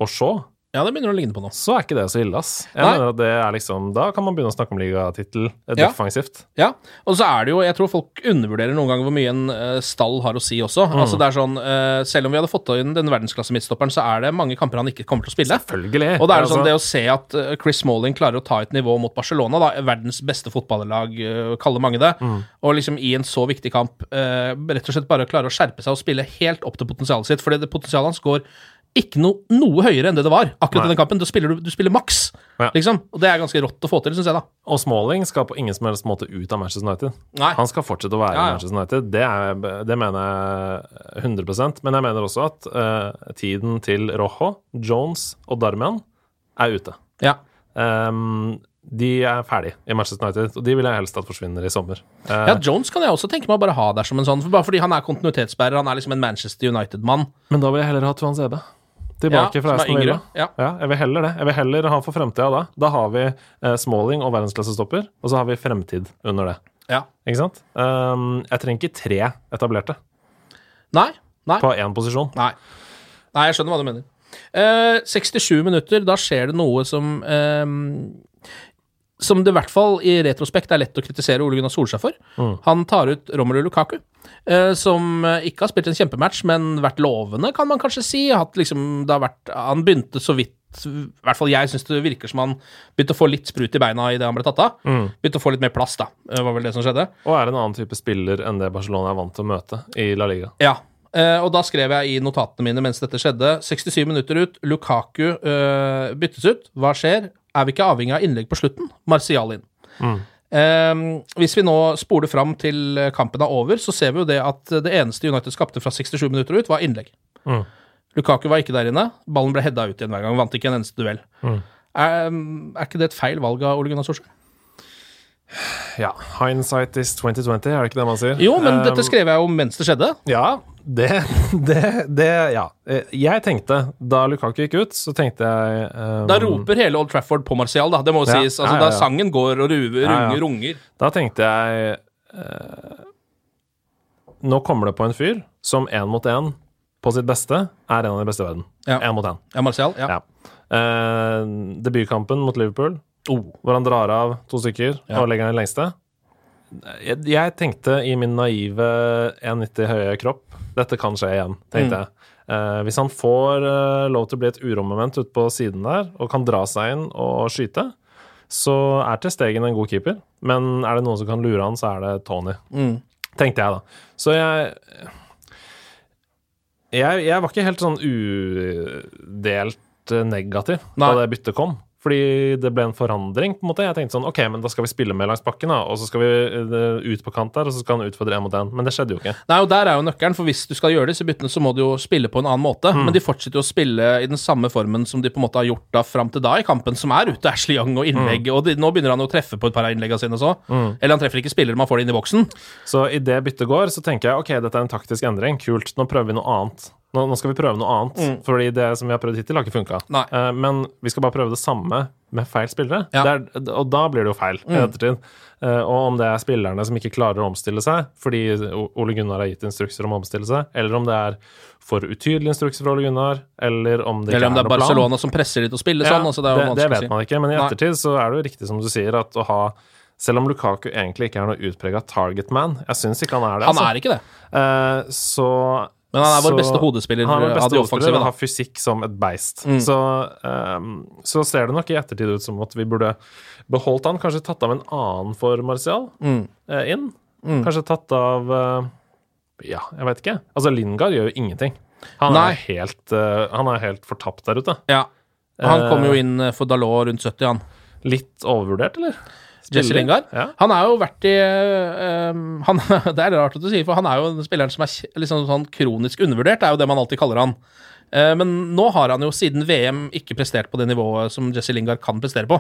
og Shaw, ja, det begynner å ligne på noe. så er ikke det så ille, ass. Jeg Nei. mener at det er liksom, Da kan man begynne å snakke om ligatittel eh, Ja. defensivt. Ja, og så er det jo Jeg tror folk undervurderer noen ganger hvor mye en uh, stall har å si også. Mm. Altså det er sånn uh, Selv om vi hadde fått inn den verdensklasse midtstopperen, så er det mange kamper han ikke kommer til å spille. Selvfølgelig. Og det er Altså- sånn det å se at uh, Chris Smalling klarer å ta et nivå mot Barcelona, da, verdens beste fotballag, kaller mange det, Mm. og liksom i en så viktig kamp rett og slett bare klare å skjerpe seg og spille helt opp til potensialet sitt, fordi det potensialet hans går ikke no, noe høyere enn det det var akkurat i den kampen. Da spiller du, du spiller maks, Ja. liksom. Og det er ganske rått å få til, syns jeg, da. Og Smalling skal på ingen som helst måte ut av Manchester United. Nei. Han skal fortsette å være Ja, ja. i Manchester United. Det, er, det mener jeg 100% Men jeg mener også at uh, tiden til Rojo, Jones og Darmian er ute. Ja. Um, de er ferdige i Manchester United, og de vil jeg helst at forsvinner i sommer. Eh, Ja, Jones kan jeg også tenke meg å bare ha der som en sånn, for bare fordi han er kontinuitetsbærer, han er liksom en Manchester United-mann. Men da vil jeg heller ha Tuan Zebe. Tilbake Ja, fra Aston Villa. Ja. ja. jeg vil heller det. Jeg vil heller ha for fremtida da. Da har vi eh, Smalling og verdensklassestopper, og så har vi fremtid under det. Ja. Ikke sant? Um, jeg trenger ikke tre etablerte Nei. Nei. på én posisjon. Nei. Nei, jeg skjønner hva du mener. Uh, 67 minutter, da skjer det noe som eh, Som det i hvert fall i retrospekt er lett å kritisere Ole Gunnar Solskjær for. Han tar ut Romelu Lukaku, eh, som eh, ikke har spilt en kjempematch, men vært lovende, kan man kanskje si. Liksom, vært, han begynte så vidt I hvert fall jeg syns det virker som han begynte å få litt sprut i beina idet han ble tatt av. Begynte å få litt mer plass, da. var vel det som skjedde. Og er en annen type spiller enn det Barcelona er vant til å møte i La Liga. Ja. eh, og da skrev jeg i notatene mine mens dette skjedde. 67 minutter ut, Lukaku byttes ut. Hva skjer? Er vi ikke avhengig av innlegg på slutten? Martial inn. Eh, hvis vi nå spoler fram til kampen er over, så ser vi jo det at det eneste United skapte fra 67 minutter ut, var innlegg. Lukaku var ikke der inne. Ballen ble hedda ut igjen hver gang. Vant ikke en eneste duell. Er, er ikke det et feil valg av Ole Gunnar Solskjær? Ja, hindsight is 2020, er det ikke det man sier? Jo, men Um, dette skrev jeg jo mens det skjedde. Ja, det, det, det Ja. Eh, Jeg tenkte, da Lukaku gikk ut, så tenkte jeg um, Da roper hele Old Trafford på Martial, da. Det må jo Ja, sies. Altså, ja, ja, Da sangen går og ruver, runger, runger. Da tenkte jeg uh, Nå kommer det på en fyr som én mot én på sitt beste er en av de beste i verden. Én mot én. Ja, Martial. Ja. Ja. Eh, debutkampen mot Liverpool, hvor han drar av to stykker Ja. og legger den lengste. Jeg, jeg tenkte i min naive 1,90 høye kropp dette kan skje igjen, tenkte jeg. Eh, hvis han får eh, lov til å bli et urommoment ute på siden der og kan dra seg inn og skyte, så er til Stegen en god keeper. Men er det noen som kan lure han, så er det Tony. Tenkte jeg, da. Så jeg jeg, jeg var ikke helt sånn udelt negativ Nei. da det byttet kom. Fordi det ble en forandring. på en måte. Jeg tenkte sånn, ok, men da skal vi spille med langs bakken, da, og så skal vi eh, ut på kant der, og så skal han utfordre én mot én. Men det skjedde jo ikke. Nei, og Der er jo nøkkelen, for hvis du skal gjøre disse byttene, så må du jo spille på en annen måte. Mm. Men de fortsetter jo å spille i den samme formen som de på en måte har gjort da fram til da i kampen, som er ute Ashley Young og innlegg. Mm. Og de, nå begynner han jo å treffe på et par av innleggene sine så. Eller han treffer ikke spillere, man får det inn i boksen. Så i det byttet går, så tenker jeg ok, dette er en taktisk endring. Kult. Nå prøver vi noe annet. Nå, nå skal vi prøve noe annet. Fordi det som vi har prøvd hittil, har ikke funka. Uh, men vi skal bare prøve det samme med feil spillere. Ja. Er, og da blir det jo feil i ettertid. Uh, og om det er spillerne som ikke klarer å omstille seg fordi Ole Gunnar har gitt instrukser om å omstille seg, eller om det er for utydelige instrukser fra Ole Gunnar, eller om det Eller ikke om det er Barcelona plan. Som presser litt å spille Ja, sånn. Altså, det, er det, det vet man ikke, men i Nei. ettertid så er det jo riktig som du sier, at å ha selv om Lukaku egentlig ikke er noe utprega target man Jeg syns ikke han er det. Han er ikke det. Uh, så Men han er vår så- beste hodespiller Han er vår beste hodespiller, offensive, har fysikk som et beist. Mm. Så, um, så ser det nok i ettertid ut som at vi burde beholdt han, kanskje tatt av en annen for Martial Mm. eh, inn. Kanskje tatt av uh, Ja, jeg vet ikke. Altså, Lingard gjør jo ingenting. Han er helt, uh, han er helt fortapt der ute. Ja. Og han kom jo inn eh, for Dalot rundt 70, han. Litt overvurdert, eller? Jesse Lingard. Ja. Han er jo vært i um, han, Det er rart at du sier, for han er jo den spilleren som er liksom sånn kronisk undervurdert, er jo det man alltid kaller han. Uh, men nå har han jo siden VM ikke prestert på det nivået som Jesse Lingard kan prestere på.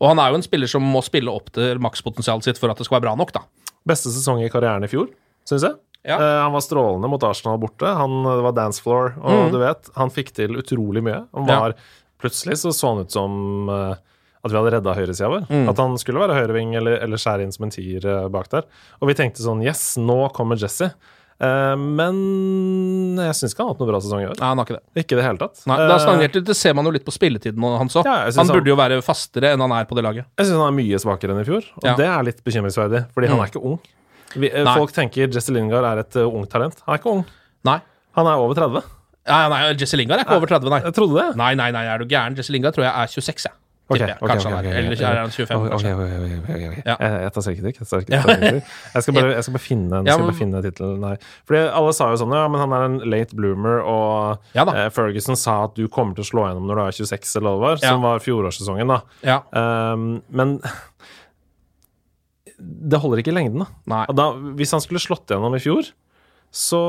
Og han er jo en spiller som må spille opp til makspotensialet sitt for at det skal være bra nok, da. Beste sesong i karrieren i fjor, syns jeg. Ja. Uh, han var strålende mot Arsenal borte. Han det var dance floor, og du vet, han fikk til utrolig mye. Han Mm. Ja. var, Plutselig så så han ut som eh, at vi hadde redda høyresida vår. Mm. At han skulle være høyreving eller, eller skjære inn som en tier eh, bak der. Og vi tenkte sånn Yes, nå kommer Jesse. Uh, men jeg syns ikke han har hatt noe bra sesong i år. Nei, han har ikke det. Ikke det hele tatt. Nei, det, Eh, stagnert det ser man jo litt på spilletiden hans òg. Ja, han burde han jo være fastere enn han er på det laget. Jeg syns han er mye svakere enn i fjor, og Ja. det er litt bekymringsverdig, fordi han er ikke ung. Vi, folk tenker Jesse Lingard er et uh, ungt talent. Han er ikke ung. Nei. Han er over 30. Nei, nei, Jesse Lingard er ikke over 30, nei. Jeg trodde det. Nei, nei, nei, er du gæren? Jesse Lingard tror jeg er 26, jeg. Ok, okay, ok, Kanskje han er. Eller er han 25, Ok, ok, kanskje. Ja. Jeg, jeg tar selvkritikk. Jeg, jeg, bare, jeg skal bare finne Ja, finne tittelen. Nei. Fordi alle sa jo sånn Ja, men han er en late bloomer, og Ja eh, Ferguson sa at du kommer til å slå gjennom når du er 26, eller hva det var, som var fjorårssesongen, da. Ja. Um, men det holder ikke i lengden, da. Da. Hvis han skulle slått gjennom i fjor, så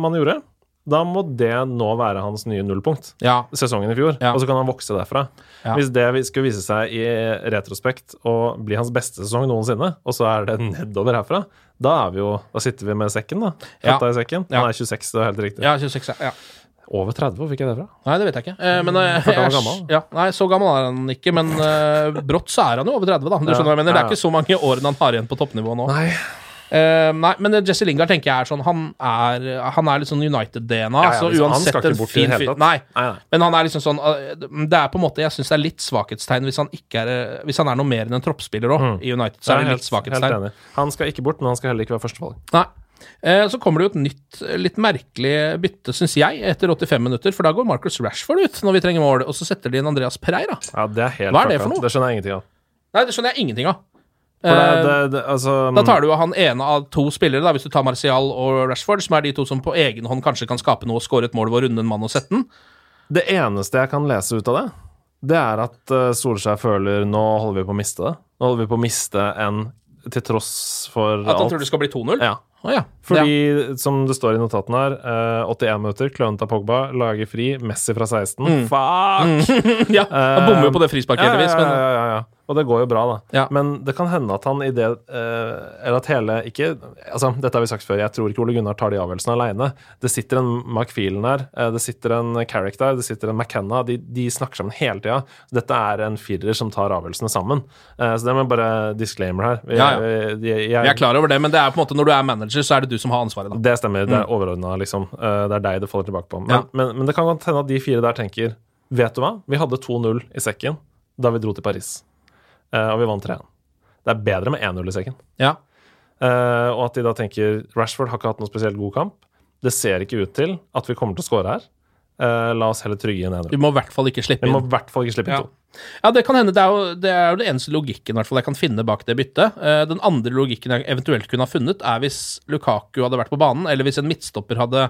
man gjorde, da må det nå være hans nye nullpunkt. Ja. Sesongen i fjor, Ja. og så kan han vokse derfra. Ja. Hvis det skulle vise seg i retrospekt å bli hans beste sesong noensinne, og så er det nedover herfra, da vi jo Da sitter vi med sekken, da. Ja. I sekken. Han er 26, det er helt riktig. ja, 26, ja. Over 30, hvor fikk jeg det fra? Nei, det vet jeg ikke. Eh, men eh, jeg- Ja, nei, så gammel er han ikke, men eh, brått så er han jo over 30, da. Du Ja, skjønner hva jeg mener? Det er ikke så mange årene han har igjen på toppnivå nå. Nei. Eh, nei, men Jesse Lingard tenker jeg er sånn Han er, han er litt sånn United-DNA. Ja, ja, så uansett en fin fyr. Nei. Nei. Men han er liksom sånn eh, Det er på en måte Jeg syns det er litt svakhetstegn hvis han ikke er eh, Hvis han er noe mer enn en troppsspiller òg, i United. Så er det litt svakhetstegn. helt. Han skal ikke bort, men han skal heller ikke være førstevalg. Nei. Eh, Så kommer det jo et nytt, litt merkelig bytte, syns jeg, etter 85 minutter. For da går Marcus Rashford ut når vi trenger mål, og så setter de inn Andreas Pereira. Ja, det er helt Hva er det for noe? Det skjønner jeg ingenting av. Nei, det skjønner jeg ingenting av. Det, Eh, det, det, altså, Da tar du jo han ene av to spillere, da, hvis du tar Martial og Rashford, som er de to som på egen hånd kanskje kan skape noe og skåre et mål å runde en mann og sette den. Det eneste jeg kan lese ut av det, det er at uh, Solskjær føler nå holder vi på å miste det. Nå holder vi på å miste en til tross for At han alt. tror det skal bli 2-0? Ja. Å ja. Fordi, som det står i notatene her, eh, 81 minutter, klønete av Pogba, lager fri, Messi fra 16. Fuck! ja. Han bommer jo på det frisparket, Ja, ja, heldigvis, ja, ja, ja, ja. Og det går jo bra, da. Ja. Men det kan hende at han i det eh, Eller at hele ikke Altså, dette har vi sagt før, jeg tror ikke Ole Gunnar tar de avgjørelsene aleine. Det sitter en McFeelen eh, det sitter en Carrick der, det sitter en McKenna. De, de snakker sammen hele tida. Dette er en firer som tar avgjørelsene sammen. Eh, så det må bare disclaimer her. Ja, ja. Jeg, jeg, Vi er klar over det, men det er på en måte når du er manager, så er det du som har ansvaret, da. det stemmer. Det er overordna, liksom. Eh, Det er deg det faller tilbake på. Men, Ja. men, men det kan godt hende at de fire der tenker Vet du hva? Vi hadde 2-0 i sekken da vi dro til Paris, Eh, og vi vant 3-1. Det er bedre med 1-0 i sekken. Ja. Eh, og at de da tenker Rashford har ikke hatt noe spesielt god kamp. Det ser ikke ut til at vi kommer til å score her. La oss heller trygge inn 1-0. Vi må i hvert fall ikke slippe Vi må i hvert fall ikke slippe inn Ja. to. Ja, det kan hende. Det er jo det, er jo det eneste logikken i hvert fall jeg kan finne bak det byttet. Eh, den andre logikken jeg eventuelt kunne ha funnet, er hvis Lukaku hadde vært på banen, eller hvis en midtstopper hadde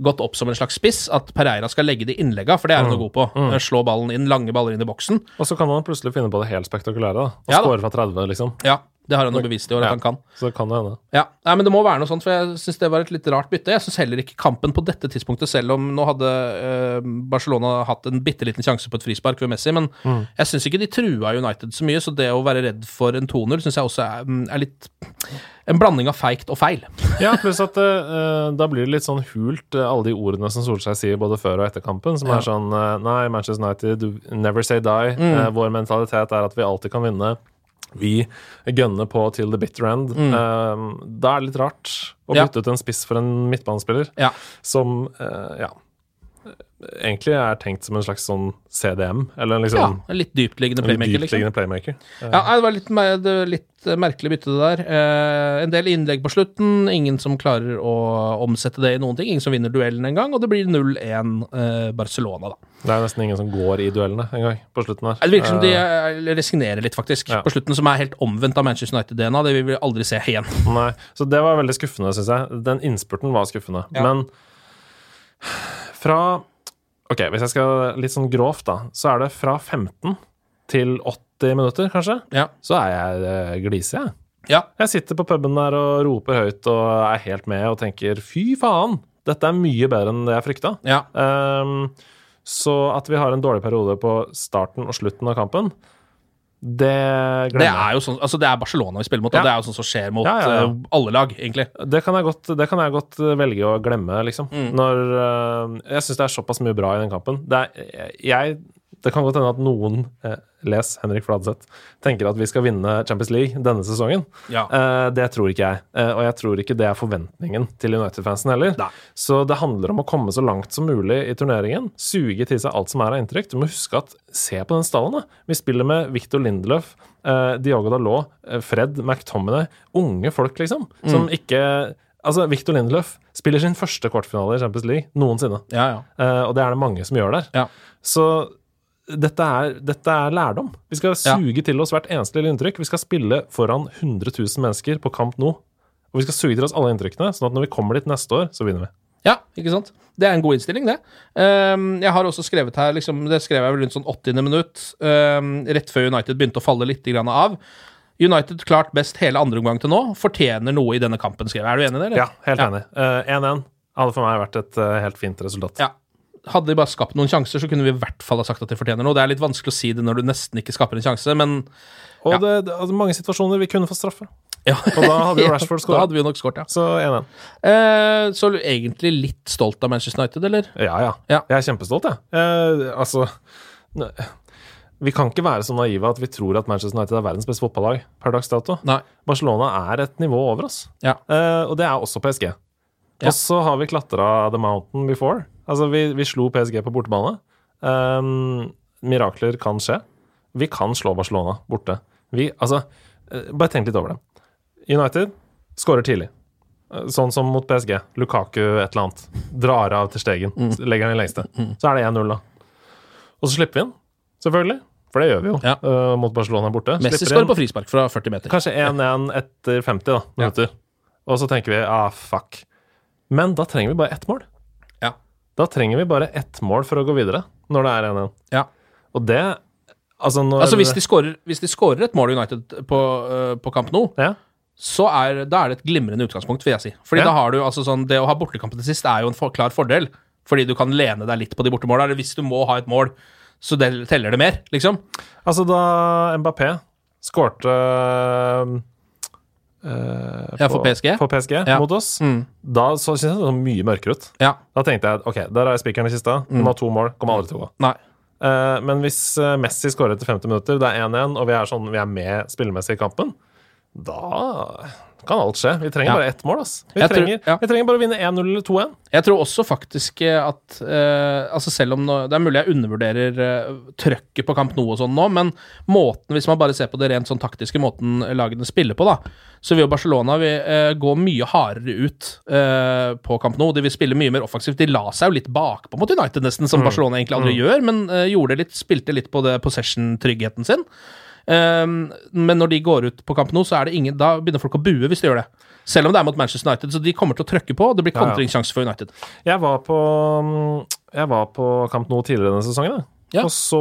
gått opp som en slags spiss, at Pereira skal legge de innlegga, for det er han Mm. god på. Mm. Slå ballen inn, lange baller inn i boksen. Og så kan man plutselig finne på det helt spektakulære. da Og Ja skåre fra 30, liksom. Ja, det har han jo bevist i år at han kan. Så kan det hende. Ja, Nei, men det må være noe sånt, for jeg syns det var et litt rart bytte. Jeg syns heller ikke kampen på dette tidspunktet, selv om nå hadde eh, Barcelona hatt en bitte liten sjanse på et frispark ved Messi, men Mm. jeg syns ikke de trua United så mye, så det å være redd for en 2-0 syns jeg også er, mm, er litt en blanding av feigt og feil. Ja, pluss at eh, da blir det litt sånn hult, eh, alle de ordene som Solskjær sier både før og etter kampen, som Ja. er sånn Nei, Manchester United, never say die. Mm. Vår mentalitet er at vi alltid kan vinne. Vi gønner på til the bitter end. Mm. Uh, da er det litt rart å Ja. bytte ut en spiss for en midtbanespiller Ja. som uh, Ja. Egentlig er tenkt som en slags sånn CDM, eller en Ja, liksom en litt dyptliggende playmaker, Litt dyptliggende playmaker. Ja, nei, det var litt, det var litt merkelig bytte, det der. Eh, en del innlegg på slutten, ingen som klarer å omsette det i noen ting. Ingen som vinner duellen engang, og det blir 0-1 eh, Barcelona, da. Det er nesten ingen som går i duellene engang på slutten her. Det virker som de Eh, eh, resignerer litt, faktisk, Ja. på slutten, som er helt omvendt av Manchester United-DNA. Det vil vi aldri se igjen. Nei, så det var veldig skuffende, syns jeg. Den innspurten var skuffende. Ja. Men fra Ok, hvis jeg skal litt sånn grovt, da, så er det fra 15 til 80 minutter, kanskje. Ja. Så er jeg eh, glise, jeg. Ja. Jeg sitter på puben der og roper høyt og er helt med og tenker fy faen, dette er mye bedre enn det jeg frykta. ja. Um, så at vi har en dårlig periode på starten og slutten av kampen, det Det glemmer jeg. er jo sånn, altså det er Barcelona vi spiller mot, Ja. og det er jo sånn som skjer mot Ja, ja, eh, alle lag, egentlig. Det kan jeg godt, det kan jeg godt eh, velge å glemme, liksom. Mm. Når uh, Jeg syns det er såpass mye bra i den kampen. Det, er, jeg, det kan godt hende at noen, eh, les Henrik Fladseth, tenker at vi skal vinne Champions League denne sesongen. Ja. Eh, det tror ikke jeg. Eh, og jeg tror ikke det er forventningen til United-fansen heller. Nei. Så det handler om å komme så langt som mulig i turneringen. Suge til seg alt som er av inntrykk. Du må huske at Se på den stallen, da. Vi spiller med Victor Lindelöf, eh, Diogo Dalot, eh, Fred McTominay. Unge folk, liksom. Som ikke Altså, Victor Lindelöf spiller sin første kvartfinale i Champions League noensinne. Ja, ja. Eh, og det er det mange som gjør der. Ja. Så dette er, dette er lærdom. Vi skal Ja. suge til oss hvert eneste lille inntrykk. Vi skal spille foran 100 000 mennesker på Kamp nå. Og vi skal suge til oss alle inntrykkene, sånn at når vi kommer dit neste år, så vinner vi. Ja, ikke sant? Det er en god innstilling, det. Um, jeg har også skrevet her, liksom, det skrev jeg vel rundt sånn 80. minutt, um, rett før United begynte å falle litt grann av. United klart best hele andre omgang til nå, fortjener noe i denne kampen, skrev jeg. Er du enig i det, eller? Ja, helt enig. Eh, 1-1 hadde for meg vært et uh, helt fint resultat. Ja. Hadde de bare skapt noen sjanser, så kunne vi i hvert fall ha sagt at de fortjener noe. Det er litt vanskelig å si det når du nesten ikke skaper en sjanse, men Og Ja. det, det, altså, mange situasjoner vi kunne få straffe. ja. Og da hadde jo Rashford Da hadde vi jo nok skåret, ja. Så 1-1. Eh, så er du egentlig litt stolt av Manchester United, eller? Ja, ja, Ja. Jeg er kjempestolt, jeg. Eh, altså Vi kan ikke være så naive at vi tror at Manchester United er verdens beste fotballag per dags dato. Nei. Barcelona er et nivå over oss. Ja. Eh, og det er også PSG. Ja. Og så har vi klatra the mountain before. Altså, vi, vi slo PSG på bortebane. Um, mirakler kan skje. Vi kan slå Barcelona borte. Vi, altså, eh, bare tenk litt over det. United skårer tidlig. Eh, Sånn som mot PSG. Lukaku et eller annet. Drar av til stegen. Mm. Legger den i lengste. Så er det 1-0, da. Og så slipper vi inn, selvfølgelig. For det gjør vi jo Ja. uh, mot Barcelona borte. Messi skårer på frispark fra 40 meter. Kanskje 1-1 etter 50 da, minutter. Og så tenker vi ah, fuck. Men da trenger vi bare ett mål. Da trenger vi bare ett mål for å gå videre, når det er 1-1. Ja. Og det Altså, når Altså, hvis de scorer, hvis de scorer et mål United på, uh, på kamp nå, ja. så er, da er det et glimrende utgangspunkt, vil jeg si. Fordi Ja. da har du altså sånn Det å ha bortekampen til sist er jo en for, klar fordel, fordi du kan lene deg litt på de bortemåla. Eller hvis du må ha et mål, så det, teller det mer, liksom. Altså, da Mbappé skårte eh, Ja, for PSG? For PSG Ja. mot oss. Mm. Da så synes jeg det så mye mørkere ut. Ja. Da tenkte jeg ok, der er spikeren i kista. Hun må ha to mål. Kommer aldri til å gå. Nei. Uh, men hvis eh, Messi skårer etter 50 minutter, det er 1-1, og vi er, sånn, vi er med spillemessig i kampen, da kan alt skje. Vi trenger Ja. bare ett mål. Ass. Vi, trenger, tror- ja. vi trenger bare å vinne 1-0 eller 2-1. Jeg tror også faktisk eh, at uh, Altså Selv om det er mulig jeg undervurderer uh, trøkket på kamp nå og sånn nå, men måten, hvis man bare ser på det rent sånn taktiske måten lagene spiller på, da, så vil Barcelona vil, uh, gå mye hardere ut på kamp nå. De vil spille mye mer offensivt. De la seg jo litt bakpå mot United, nesten, som Barcelona egentlig aldri gjør, men gjorde litt, spilte litt på det possession-tryggheten sin. Um, men når de går ut på kamp nå, så er det ingen Da begynner folk å bue hvis de gjør det. Selv om det er mot Manchester United, så de kommer til å trøkke på. og Det blir Ja, ja. kontringssjanse for United. Jeg var på, mm, jeg var på kamp nå tidligere denne sesongen. Ja. og så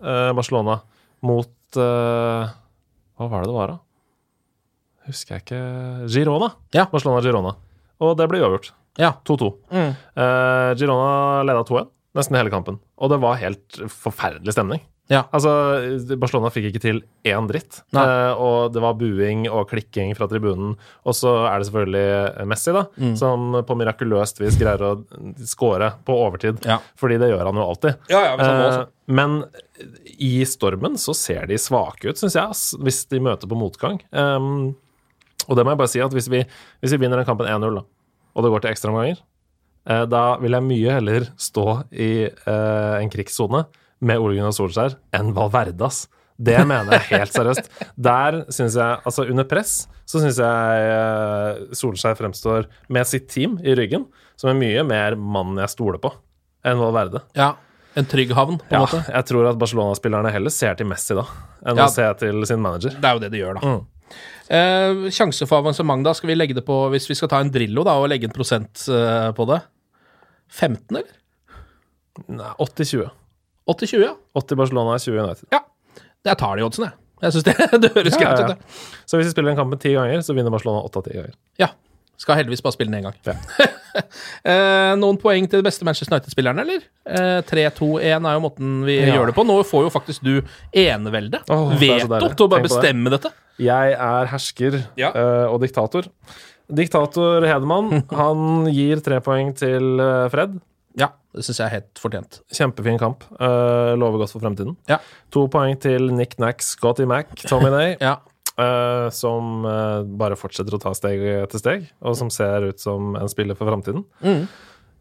eh, Barcelona mot eh, Hva var det det var, da? Husker jeg ikke Girona. Ja. Barcelona-Girona. Og det ble uavgjort. Ja. 2-2. Mm. Eh, Girona leda 2-1 nesten hele kampen, og det var helt forferdelig stemning. Ja. Altså, Barcelona fikk ikke til én dritt. Eh, og det var buing og klikking fra tribunen. Og så er det selvfølgelig Messi, da, Mm. som på mirakuløst vis greier å score på overtid. Ja. Fordi det gjør han jo alltid. Ja, ja, også. Eh, men i stormen så ser de svake ut, syns jeg, ass, hvis de møter på motgang. Um, og det må jeg bare si at hvis vi, hvis vi vinner den kampen 1-0, da, og det går til ekstraomganger Eh, da vil jeg mye heller stå i eh, en krigssone med Ole Gunnar Solskjær enn Valverdas. Det mener jeg helt seriøst. Der syns jeg, altså under press, så syns jeg eh, Solskjær fremstår med sitt team i ryggen som en mye mer mann jeg stoler på enn Valverde. Ja. En trygg havn, på en Ja, måte. jeg tror at Barcelona-spillerne heller ser til Messi da, enn Ja. å se til sin manager. Det er jo det de gjør, da. Mm. Eh, sjanse for avansement, da. Skal vi legge det på Hvis vi skal ta en Drillo da, og legge en prosent eh, på det 15, eller? Nei, 80-20. 80-20, ja. 80 Barcelona, 20 United. ja. Jeg tar de oddsene, jeg. Jeg syns det, det høres Ja, greit ja. ut. Så hvis vi spiller den kampen ti ganger, så vinner Barcelona åtte av ti ganger. Ja. Skal heldigvis bare spille den én gang. eh, noen poeng til de beste Manchester United-spillerne, eller? Eh, 3-2-1 er jo måten vi Ja. gjør det på. Nå får jo faktisk du enevelde. Oh, Veto til å bare bestemme det. dette. Jeg er hersker Ja. eh, og diktator. Diktator Hedemann, han gir tre poeng til eh, Fred. Ja, det syns jeg er helt fortjent. Kjempefin kamp. Uh, lover godt for fremtiden. Ja. To poeng til Nick Nack, Scotty Mac, Tommy Nay. Ja. Uh, som uh, bare fortsetter å ta steg etter steg, og som ser ut som en spiller for fremtiden. Mm.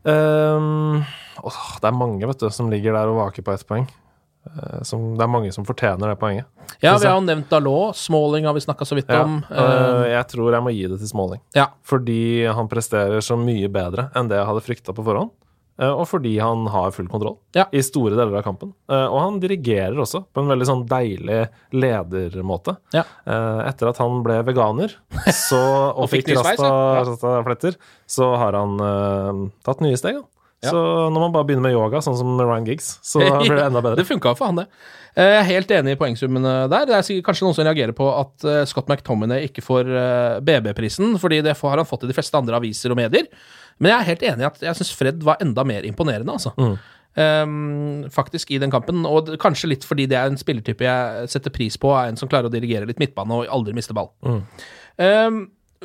Uh, oh, det er mange vet du, som ligger der og vaker på ett poeng. Som, det er mange som fortjener det poenget. ja, vi har jo nevnt Dalot. Smalling har vi snakka så vidt Ja, om. jeg tror jeg må gi det til Smalling. ja. Fordi han presterer så mye bedre enn det jeg hadde frykta på forhånd. Eh, Og fordi han har full kontroll Ja. i store deler av kampen. Eh, Og han dirigerer også på en veldig sånn deilig ledermåte. Ja. Eh, Etter at han ble veganer så, og, Og fikk fikk ny rasta, ja. rasta så har han uh, tatt nye steg. Da. Ja. Så når man bare begynner med yoga, sånn som Ryan Giggs, så blir det enda bedre. Det funka for han, det. Jeg er helt enig i poengsummene der. Det er sikkert kanskje noen som reagerer på at Scott McTominay ikke får BB-prisen, fordi det har han fått i de fleste andre aviser og medier. Men jeg er helt enig i at jeg syns Fred var enda mer imponerende, altså. Eh, faktisk, i den kampen. Og det- kanskje litt fordi det er en spillertype jeg setter pris på, er en som klarer å dirigere litt midtbane og aldri miste ball. Eh,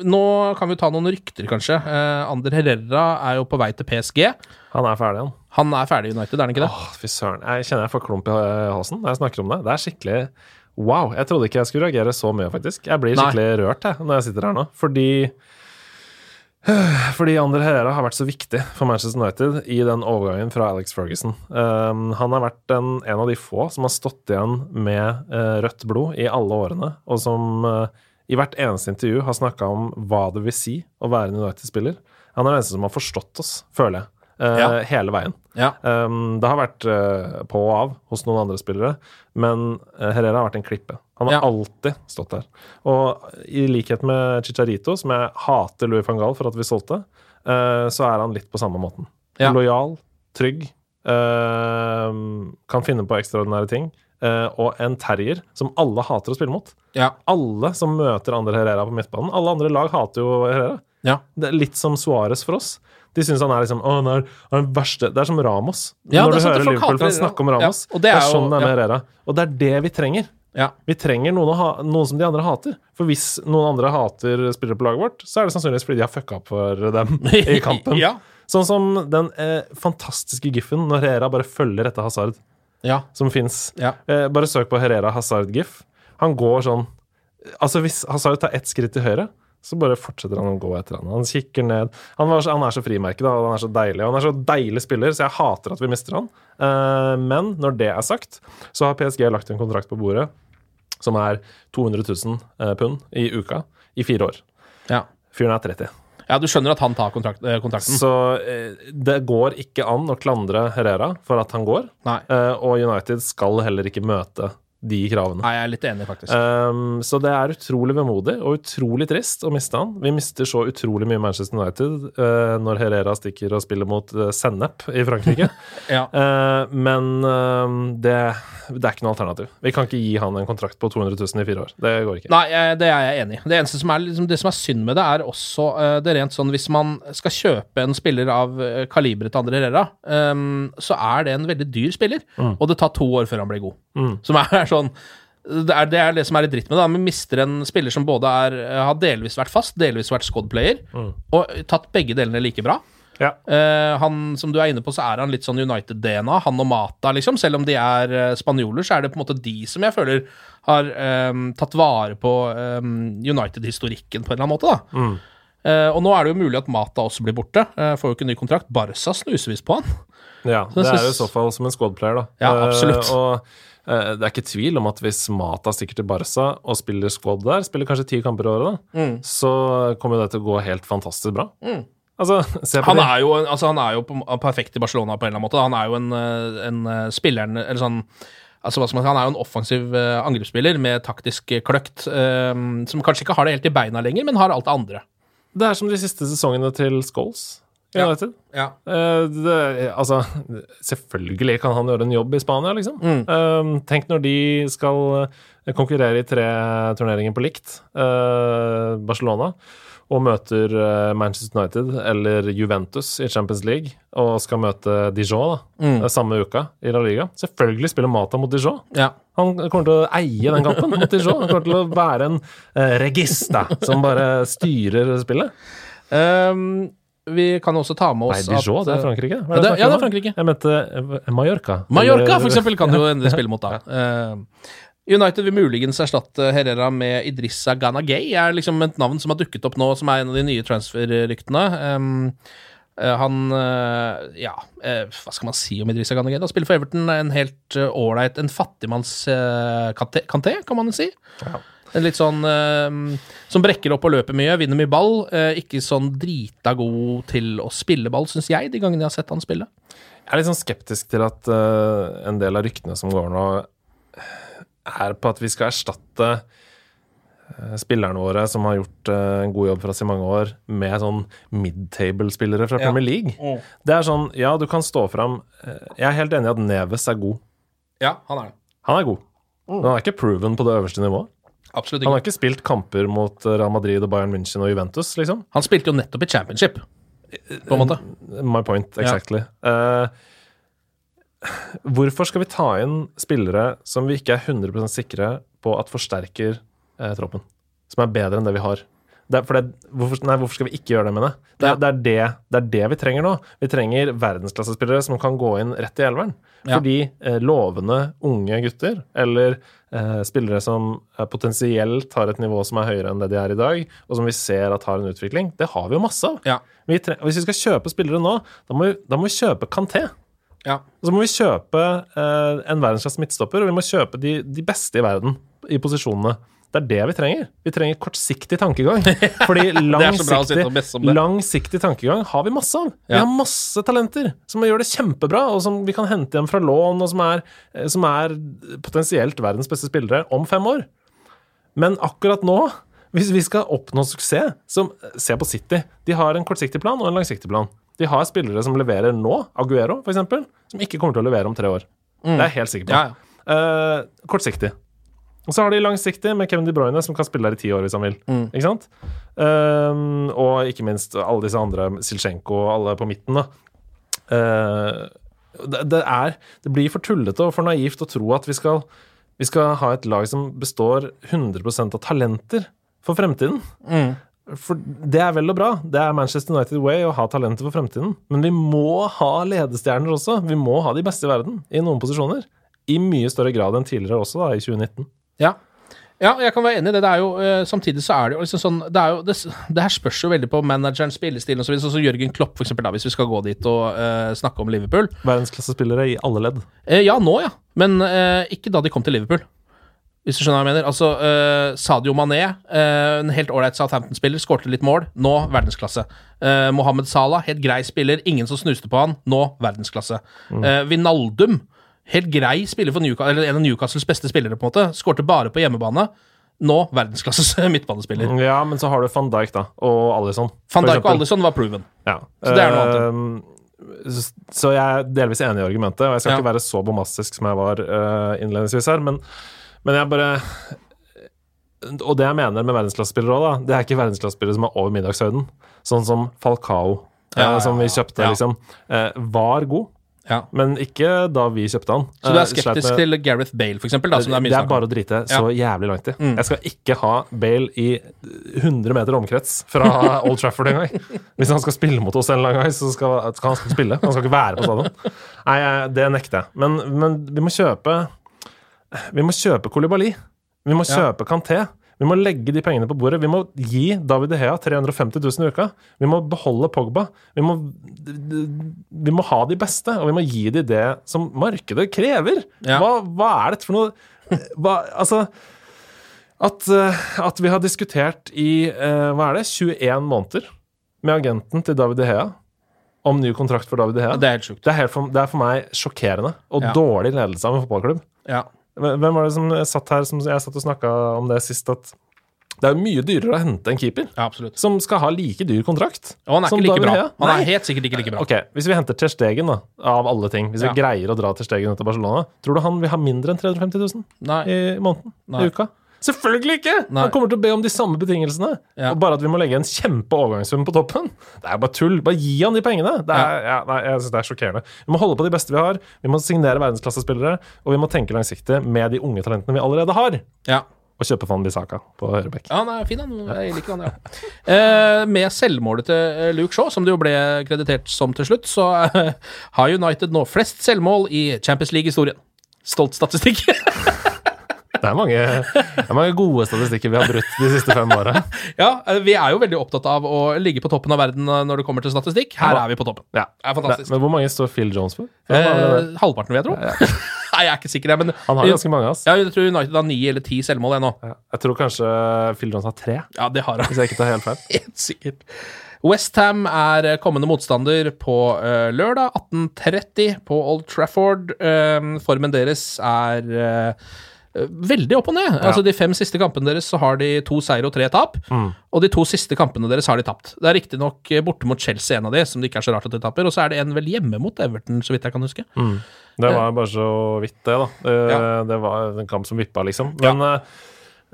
nå kan vi ta noen rykter, kanskje. Eh, Ander Herrera er jo på vei til PSG. Han er ferdig, han. Han er ferdig i United, er han ikke det? Åh, fy søren. Jeg kjenner jeg får klump i halsen når jeg snakker om det. Det er skikkelig Wow. Jeg trodde ikke jeg skulle reagere så mye, faktisk. Jeg blir Nei. skikkelig rørt jeg, når jeg sitter her nå. Fordi fordi Ander Herrera har vært så viktig for Manchester United i den overgangen fra Alex Ferguson. Um, han har vært en, en av de få som har stått igjen med uh, rødt blod i alle årene, og som uh, i hvert eneste intervju har snakka om hva det vil si å være en United-spiller. Han er den eneste som har forstått oss, føler jeg, Ja. hele veien. Ja. Um, det har vært uh, på og av hos noen andre spillere, men eh, Herrera har vært en klippe. Han har Ja. alltid stått der. Og i likhet med Chicharito, som jeg hater Louis van Gaal for at vi solgte, uh, så er han litt på samme måten. Ja. Lojal, trygg, uh, kan finne på ekstraordinære ting. eh, og en terrier som alle hater å spille mot. Ja. Alle som møter andre Herrera på midtbanen, alle andre lag hater jo Herrera. ja. Det er litt som Suárez for oss. De syns han er liksom Å, han er, han er den verste Det er som Ramos. Ja, Når det er du hører Liverpool-fans snakke om Ramos, Ja, og det det er, er jo- sånn det er med. Herrera. Og det er det vi trenger. ja. Vi trenger noen, ha, noen som de andre hater. For hvis noen andre hater spillere på laget vårt, så er det sannsynligvis fordi de har fucka opp for dem i kampen. Ja. Sånn som den eh, fantastiske giffen når Herrera bare følger etter Hazard, Ja. som fins. Eh, bare søk på Herrera Hazard-gif. Han går sånn Altså, hvis Hazard tar ett skritt til høyre, så bare fortsetter han å gå etter han. Han kikker ned. Han, var han er så frimerke, da, og han er så deilig. Og han er så deilig spiller, så jeg hater at vi mister han. Uh, men når det er sagt, så har PSG lagt en kontrakt på bordet som er 200 000 eh, pund i uka i fire år. ja. Fyren er 30. Ja, du skjønner at han tar kontrakt, eh, kontrakten? Så eh, det går ikke an å klandre Herrera for at han går. Nei. Eh, og United skal heller ikke møte de kravene. Nei, jeg er litt enig, faktisk. Um, så det er utrolig vemodig og utrolig trist å miste han. Vi mister så utrolig mye Manchester United uh, når Herrera stikker og spiller mot uh, Sennep i Frankrike. ja. Uh, men um, det, det er ikke noe alternativ. Vi kan ikke gi han en kontrakt på 200 000 i fire år. Det går ikke. Nei, det er jeg enig i. Det eneste som er, liksom, det som er synd med det, er også det rent sånn Hvis man skal kjøpe en spiller av kaliberet til Andre Herrera, um, så er det en veldig dyr spiller. Og det tar to år før han blir god. Som er sånn det er, det er det som er litt dritt med det. Vi mister en spiller som både er, har delvis vært fast, delvis vært squad-player, og tatt begge delene like bra. Ja. Uh, han, som du er inne på, så er han litt sånn United-DNA. Han og Mata, liksom. Selv om de er eh, spanjoler, så er det på en måte de som jeg føler har um, tatt vare på um, United-historikken på en eller annen måte, da. Eh, og nå er det jo mulig at Mata også blir borte. Får jo ikke ny kontrakt. Barca snuser visst på han. Ja, det er jo i så fall som en squad-player, da. Ja, absolutt. og det er ikke tvil om at hvis Mata stikker til Barca og spiller squad der, spiller kanskje ti kamper i året, da, Mm. så kommer det til å gå helt fantastisk bra. Altså, se på Han er jo, altså, han er jo perfekt i Barcelona på en eller annen måte. Han er jo en, eh, en eh, spilleren Eller sånn Altså, Han er jo en offensiv eh, angrepsspiller med taktisk eh, kløkt, eh, som kanskje ikke har det helt i beina lenger, men har alt det andre. Det er som de siste sesongene til Scholes. I Ja. Ja. Eh, det, altså, selvfølgelig kan han gjøre en jobb i Spania, liksom. Eh, tenk når de skal eh, konkurrere i tre turneringer på likt, Barcelona, og møter Manchester United eller Juventus i Champions League, og skal møte Dijon da, mm. samme uka i La Liga. Selvfølgelig spiller Mata mot Dijon. Ja. Han kommer til å eie den kampen mot Dijon. Han kommer til å være en regista som bare styrer spillet. Ehm, vi kan også ta med oss Nei, Dijon, at det er eh, Frankrike. Ja, det- ja, det er? Frankrike. Jeg mente eh, Mallorca. Mallorca, for eksempel, kan du jo endelig spille mot da. Eh, United vil muligens erstatte Herrera med Idrissa Ganagay, er liksom et navn som har dukket opp nå, som er en av de nye transfer-ryktene. Um, han Ja, hva skal man si om Idrissa Ganagay? Da spiller for Everton en helt ålreit En fattigmanns uh, kanté, kan man si. En litt sånn eh, Som brekker opp og løper mye, vinner mye ball. eh, ikke sånn drita god til å spille ball, syns jeg, de gangene jeg har sett han spille. Jeg er litt sånn skeptisk til at eh, en del av ryktene som går nå, er på at vi skal erstatte eh, spillerne våre som har gjort eh, en god jobb for oss i mange år, med sånn mid-table-spillere fra Ja. Premier League. Det er sånn, ja, du kan stå fram eh, Jeg er helt enig i at Neves er god. Ja, han er det. Han er god. Men han er ikke proven på det øverste nivået. Absolutt Han har ikke spilt kamper mot eh, Real Madrid og Bayern München og Juventus, liksom. Han spilte jo nettopp i championship, på en måte. My point, exactly. Eh, hvorfor skal vi ta inn spillere som vi ikke er 100 sikre på at forsterker uh, troppen? Som er bedre enn det vi har. Det det, hvorfor, nei, hvorfor skal vi ikke gjøre det, mener jeg? Det, ja. det, er det, det det vi trenger nå. Vi trenger verdensklassespillere som kan gå inn rett i elveren. Ja. Fordi eh, lovende unge gutter, eller eh, spillere som eh, potensielt har et nivå som er høyere enn det de er i dag, og som vi ser at har en utvikling, det har vi jo masse av. Ja. Vi hvis vi skal kjøpe spillere nå, da må vi, da må vi kjøpe Kanté. Ja. Og så må vi kjøpe eh, en verdensklasse midtstopper, og vi må kjøpe de, de beste i verden i posisjonene. Det er det vi trenger. Vi trenger kortsiktig tankegang. Fordi langsiktig, langsiktig tankegang har vi masse av. Vi har masse talenter som gjør det kjempebra, og som vi kan hente hjem fra lån, og som er, eh, som er potensielt verdens beste spillere om fem år. Men akkurat nå, hvis vi skal oppnå suksess, som se på City. De har en kortsiktig plan og en langsiktig plan. De har spillere som leverer nå, Aguero f.eks., som ikke kommer til å levere om tre år. Det er jeg helt sikker på. Ja, ja. Uh, kortsiktig. Og så har de langsiktig med Kevin De Bruyne, som kan spille der i ti år hvis han vil. Ikke sant? Um, og ikke minst alle disse andre, Silsjenko og alle på midten, da. Uh, det, det er Det blir for tullete og for naivt å tro at vi skal, vi skal ha et lag som består 100% av talenter for fremtiden. For det er vel og bra. Det er Manchester United way å ha talenter for fremtiden. Men vi må ha ledestjerner også. Vi må ha de beste i verden i noen posisjoner. I mye større grad enn tidligere også, da, i 2019. Ja. ja, jeg kan være enig i det. det er jo, eh, samtidig så er det jo liksom sånn Det, er jo, det, det her spørs jo veldig på manageren, spillestilen osv. Sånn som Jørgen Klopp, for eksempel, da, hvis vi skal gå dit og uh, snakke om Liverpool. Verdensklassespillere i alle ledd. Eh, ja, nå, ja. Men eh, ikke da de kom til Liverpool. Hvis du skjønner hva jeg mener. Altså, eh, Sadio Mané, eh, en helt ålreit Southampton-spiller, skårte litt mål. Nå verdensklasse. Mohammed Salah, helt grei spiller, ingen som snuste på han. Nå verdensklasse. Eh, Vinaldum, helt grei spiller for Newcastle, eller en av Newcastles beste spillere, på en måte. Skårte bare på hjemmebane. Nå verdensklasses midtbanespiller. Ja, men så har du van Dijk, da, og Alison. Van Dijk og Alison var proven. Ja. Så det er noe annet. s- Så jeg er delvis enig i argumentet, og jeg skal Ja. ikke være så bombastisk som jeg var eh, innledningsvis her, men, men jeg bare Og det jeg mener med verdensklassespillere òg, det er ikke verdensklassespillere som er over middagshøyden. Sånn som Falcao, eh, Ja, ja, som vi kjøpte, liksom. Eh, var god, Ja. men ikke da vi kjøpte han. Så du Eh, er skeptisk med- til Gareth Bale, for eksempel? Det er det er bare å drite så jævlig langt i. Mm. Jeg skal ikke ha Bale i 100 meter omkrets fra Old Trafford en gang. Hvis han skal spille mot oss en eller annen gang, så skal, skal han spille. Han skal ikke være på stadion. Nei, det nekter jeg. Men, men vi må kjøpe Vi må kjøpe Kolibali. Vi må Ja. kjøpe Kanté. Vi må legge de pengene på bordet. Vi må gi David De Hea 350 000 i uka. Vi må beholde Pogba. Vi må, vi må ha de beste, og vi må gi de det som markedet krever. Ja. Hva, hva er dette for noe hva, Altså at, eh, at vi har diskutert i eh, hva er det, 21 måneder med agenten til David De Hea om ny kontrakt for David De Hea. Det er helt sjukt. Det er, helt for, det er for meg sjokkerende og Ja. dårlig ledelse av en fotballklubb. Ja. Hvem var det som satt her som jeg satt og snakka om det sist, at det er jo mye dyrere å hente en keeper ja, som skal ha like dyr kontrakt. Og han er ikke like bra. Han er helt sikkert ikke like bra. Ok, Hvis vi henter Ter Stegen, da, av alle ting Hvis Ja. vi greier å dra Ter Stegen ut av Barcelona, tror du han vil ha mindre enn 350 000 Nei. i måneden? Nei. I uka? Selvfølgelig ikke! Nei. Han kommer til å be om de samme betingelsene. Ja. Og bare at vi må legge en kjempe overgangssum på toppen. Det er bare tull. Bare gi han de pengene. Det er, ja. nei, jeg synes det er sjokkerende. Vi må holde på de beste vi har. Vi må signere verdensklassespillere. Og vi må tenke langsiktig med de unge talentene vi allerede har. Ja. Og kjøpe Van Bissaka på høyrebekk. Ja, han er fin, han. Jeg liker han, ja. Eh, med selvmålet til eh, Luke Shaw, som det jo ble kreditert som til slutt, så eh, har United nå flest selvmål i Champions League-historien. Stolt statistikk. Det er, mange, det er mange gode statistikker vi har brutt de siste fem åra. ja, eh, vi er jo veldig opptatt av å ligge på toppen av verden eh, når det kommer til statistikk. Her er vi på toppen. Ja. Det er fantastisk. Men hvor mange står Phil Jones for? Eh, halvparten, vil jeg tro. Nei, jeg er ikke sikker, men han har ganske mange, ass. oss. jeg tror United har ni eller ti selvmål ennå. Ja. Jeg tror kanskje Phil Jones har tre, Ja, det har han. hvis jeg ikke tar helt feil. Helt sikkert. Westham er eh, kommende motstander på uh, lørdag 18.30 på Old Trafford. Uh, formen deres er eh, veldig opp og ned. Altså De fem siste kampene deres så har de to seier og tre tap. Og de to siste kampene deres har de tapt. Det er riktignok eh, borte mot Chelsea en av de, som det ikke er så rart at de taper. Og så er det en vel hjemme mot Everton, så vidt jeg kan huske. Det var bare så vidt, det, da. Eh, Ja. Det var en kamp som vippa, liksom. Men eh,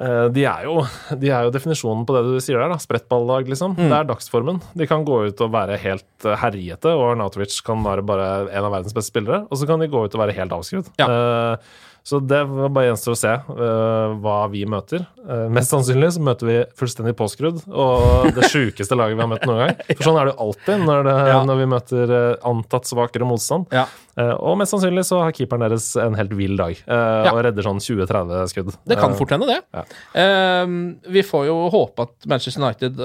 eh, de, er jo, de er jo definisjonen på det du sier der, da. Sprettballag, liksom. Mm. Det er dagsformen. De kan gå ut og være helt eh, herjete, og Arnautovic kan være bare en av verdens beste spillere. Og så kan de gå ut og være helt avskrudd. Ja. Eh, så det var bare gjenstår å se uh, hva vi møter. Uh, mest sannsynlig så møter vi fullstendig påskrudd og det sjukeste laget vi har møtt noen gang. For sånn er det jo alltid når, det, Ja. når vi møter uh, antatt svakere motstand. Ja. Og mest sannsynlig så har keeperen deres en helt vill dag Ja. og redder sånn 20-30 skudd. Det kan fort hende, det. ja. Eh, vi får jo håpe at Manchester United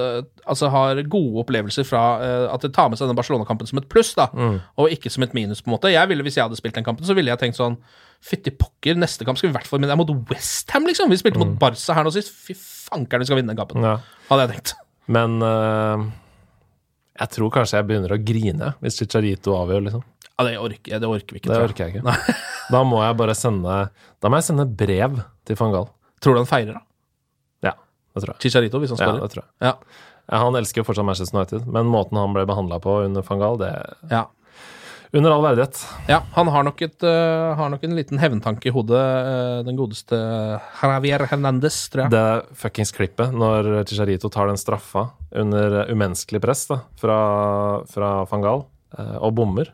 altså har gode opplevelser fra at de tar med seg den Barcelona-kampen som et pluss, da, Mm. og ikke som et minus. på en måte Jeg ville, Hvis jeg hadde spilt den kampen, så ville jeg tenkt sånn Fytti pokker, neste kamp skal vi i hvert fall vinne. Det er mot Westham, liksom! Vi spilte mot Barca her nå sist. Fy fankeren, vi skal vinne den kampen. Mm. Ja. Hadde jeg tenkt. Men uh, jeg tror kanskje jeg begynner å grine hvis Chicharito avgjør, liksom. Ja, det orker, det orker vi ikke. Det orker jeg ikke. Da må jeg bare sende Da må jeg sende brev til van Gaal. Tror du han feirer, da? Ja, det tror jeg. Chicharito, hvis han spiller? Ja, det tror jeg. Ja, Ja, han elsker jo fortsatt Manchester United, men måten han ble behandla på under van Gaal, det ja. Under all verdighet. Ja, han har nok, et, uh, har nok en liten hevntanke i hodet, uh, den godeste Javier Hernandez, tror jeg. Det fuckings klippet når Chicharito tar den straffa under umenneskelig press da, fra, fra van Gaal eh, og bommer.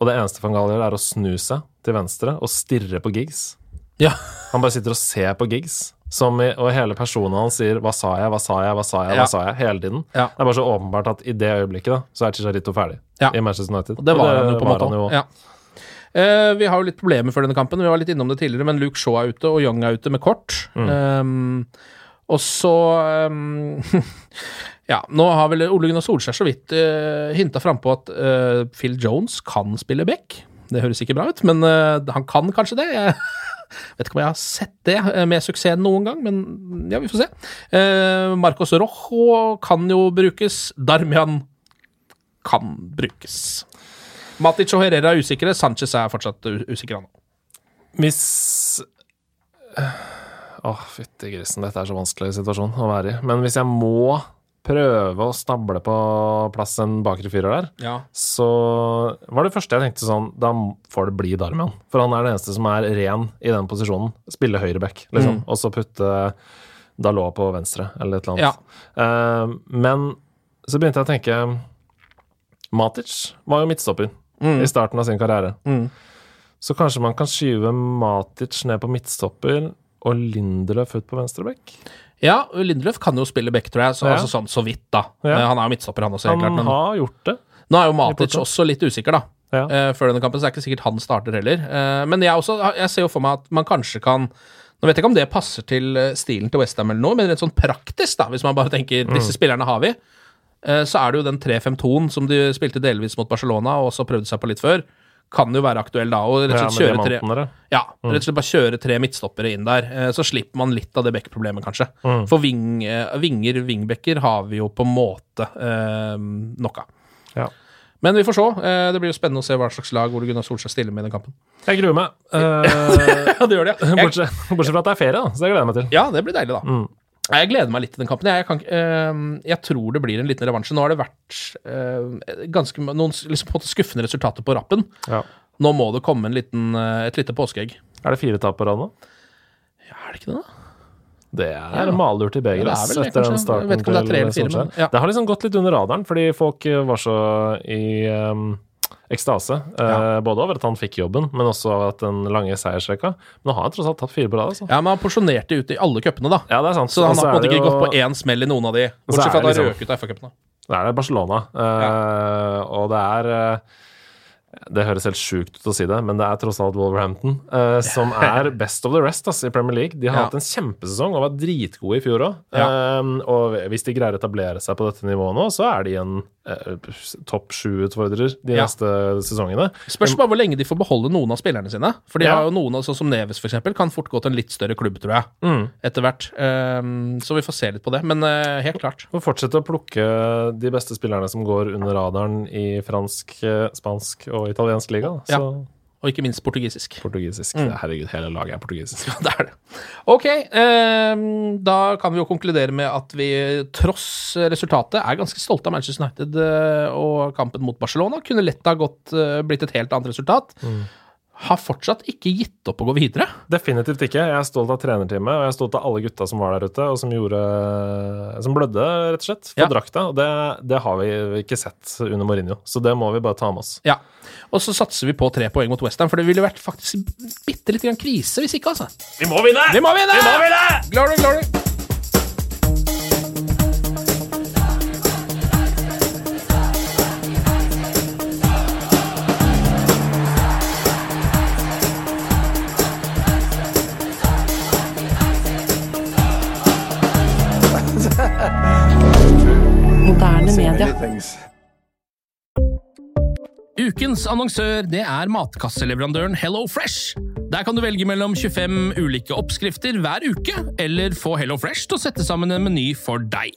Og det eneste van Gaal gjør, er å snu seg til venstre og stirre på Giggs. Ja. Han bare sitter og ser på Giggs, som i, og hele personen hans sier 'hva sa jeg', 'hva sa jeg', 'hva sa jeg', hva sa jeg, hele tiden. Ja. Det er bare så åpenbart at i det øyeblikket da, så er Chicharito ferdig Ja. i Manchester United. Og det var han jo på en måte jo. Ja. Eh, vi har jo litt problemer før denne kampen. Vi var litt innom det tidligere, men Luke Shaw er ute, og Young er ute med kort. Mm. Um, og så um, Ja, nå har vel Ole Gunnar Solskjær så vidt uh, hinta frampå at uh, Phil Jones kan spille back. Det høres ikke bra ut, men uh, han kan kanskje det. Jeg vet ikke om jeg har sett det eh, med suksess noen gang, men ja, vi får se. Uh, Marcos Rojo kan jo brukes. Darmian kan brukes. Matic og Herrera er usikre. Sanchez er fortsatt usikker, han. Hvis Åh, fytti grisen, dette er så vanskelig situasjon å være i. Men hvis jeg må prøve å stable på plass en bakre fyrer der, Ja. så var det første jeg tenkte sånn Da får det bli Darmian. For han er den eneste som er ren i den posisjonen. Spille høyreback, liksom. Og så putte Dalot på venstre, eller et eller annet. Eh, men så begynte jeg å tenke Matic var jo midtstopper i starten av sin karriere. Så kanskje man kan skyve Matic ned på midtstopper og Lindelöf ut på venstreback? ja, Lindløf kan jo spille back, tror jeg. Så, Ja. altså sånn så vidt, da. Ja. Eh, Han er jo midtstopper, han også, helt Han klart. Men har gjort det. nå er jo Matic også litt usikker, da. Ja. Uh, før denne kampen, så er det ikke sikkert han starter heller. Uh, men jeg, også, jeg ser jo for meg at man kanskje kan Nå vet jeg ikke om det passer til stilen til Westham eller noe, men rett sånn praktisk, da, hvis man bare tenker disse spillerne har vi, så er det jo den 3-5-2-en som de spilte delvis mot Barcelona, og også prøvde seg på litt før, kan jo være aktuell da. Og rett og slett kjøre tre ja, rett og slett bare kjøre tre midtstoppere inn der. eh, Så slipper man litt av det backproblemet, kanskje. Mm. For ving, eh, vinger, wingbacker, har vi jo på en måte eh, nok av. Ja. Men vi får se. Eh, Det blir jo spennende å se hva slags lag Ole Gunnar Solskjær stiller med i den kampen. Jeg gruer meg. Eh, Ja, det gjør det. ja. bortsett, bortsett fra at det er ferie, da. Så det gleder jeg meg til. ja, det blir deilig, da. Mm. Jeg gleder meg litt til den kampen. Jeg, kan, eh, jeg tror det blir en liten revansje. Nå har det vært eh, ganske noen liksom, skuffende resultater på rappen. Ja. Nå må det komme en liten, eh, et lite påskeegg. Er det fire tap på rad nå? Ja, er det ikke det, da? Det er Ja. malurt i begeret det er etter den starten Jeg vet ikke om det er tre til eller fire, men- ja. Det har liksom gått litt under radaren, fordi folk eh, var så i um, ekstase. eh, Både over at han fikk jobben, men også over at den lange seiersrekka. Men nå har han tross alt tatt fire på rad. Altså. Ja, men han porsjonerte ut i alle cupene, da. Ja, det er sant. Så han har på en måte ikke gått på én smell i noen av de, bortsett fra at han liksom- røk ut av FA-cupene. Det er Barcelona. eh, Og det er eh, Det høres helt sjukt ut å si det, men det er tross alt Wolverhampton eh, som er best of the rest altså, i Premier League. De har Ja. hatt en kjempesesong og var dritgode i fjor òg. og hvis de greier å etablere seg på dette nivået nå, så er de en eh, topp sju-utfordrer de Ja. neste sesongene. Spørs bare hvor lenge de får beholde noen av spillerne sine. For de Ja. har jo noen, sånn som Neves eksempel, kan fort gå til en litt større klubb, tror jeg, Mm. etter hvert. Ehm, så vi får se litt på det. Men eh, helt klart. Og fortsette å plukke de beste spillerne som går under radaren i fransk, eh, spansk og italiensk liga. Så Ja. Og ikke minst portugisisk. portugisisk. Mm. Herregud, hele laget er portugisisk. Det er det. Ok, eh, da kan vi jo konkludere med at vi tross resultatet er ganske stolte av Manchester United eh, og kampen mot Barcelona. Kunne lett ha gått, eh, blitt et helt annet resultat. Har fortsatt ikke gitt opp å gå videre. Definitivt ikke. Jeg er stolt av trenerteamet, og jeg er stolt av alle gutta som var der ute, og som gjorde Som blødde, rett og slett, for Ja. drakta. Og det, det har vi ikke sett under Mourinho, så det må vi bare ta med oss. Ja. Og så satser vi på tre poeng mot Western, for det ville vært faktisk bitte litt grann krise hvis ikke, altså. Vi må vinne! Vi må vinne! Vi må vinne! Glory, glory! Ukens annonsør det er matkasseleverandøren Hello Fresh. Der kan du velge mellom 25 ulike oppskrifter hver uke, eller få Hello Fresh til å sette sammen en meny for deg.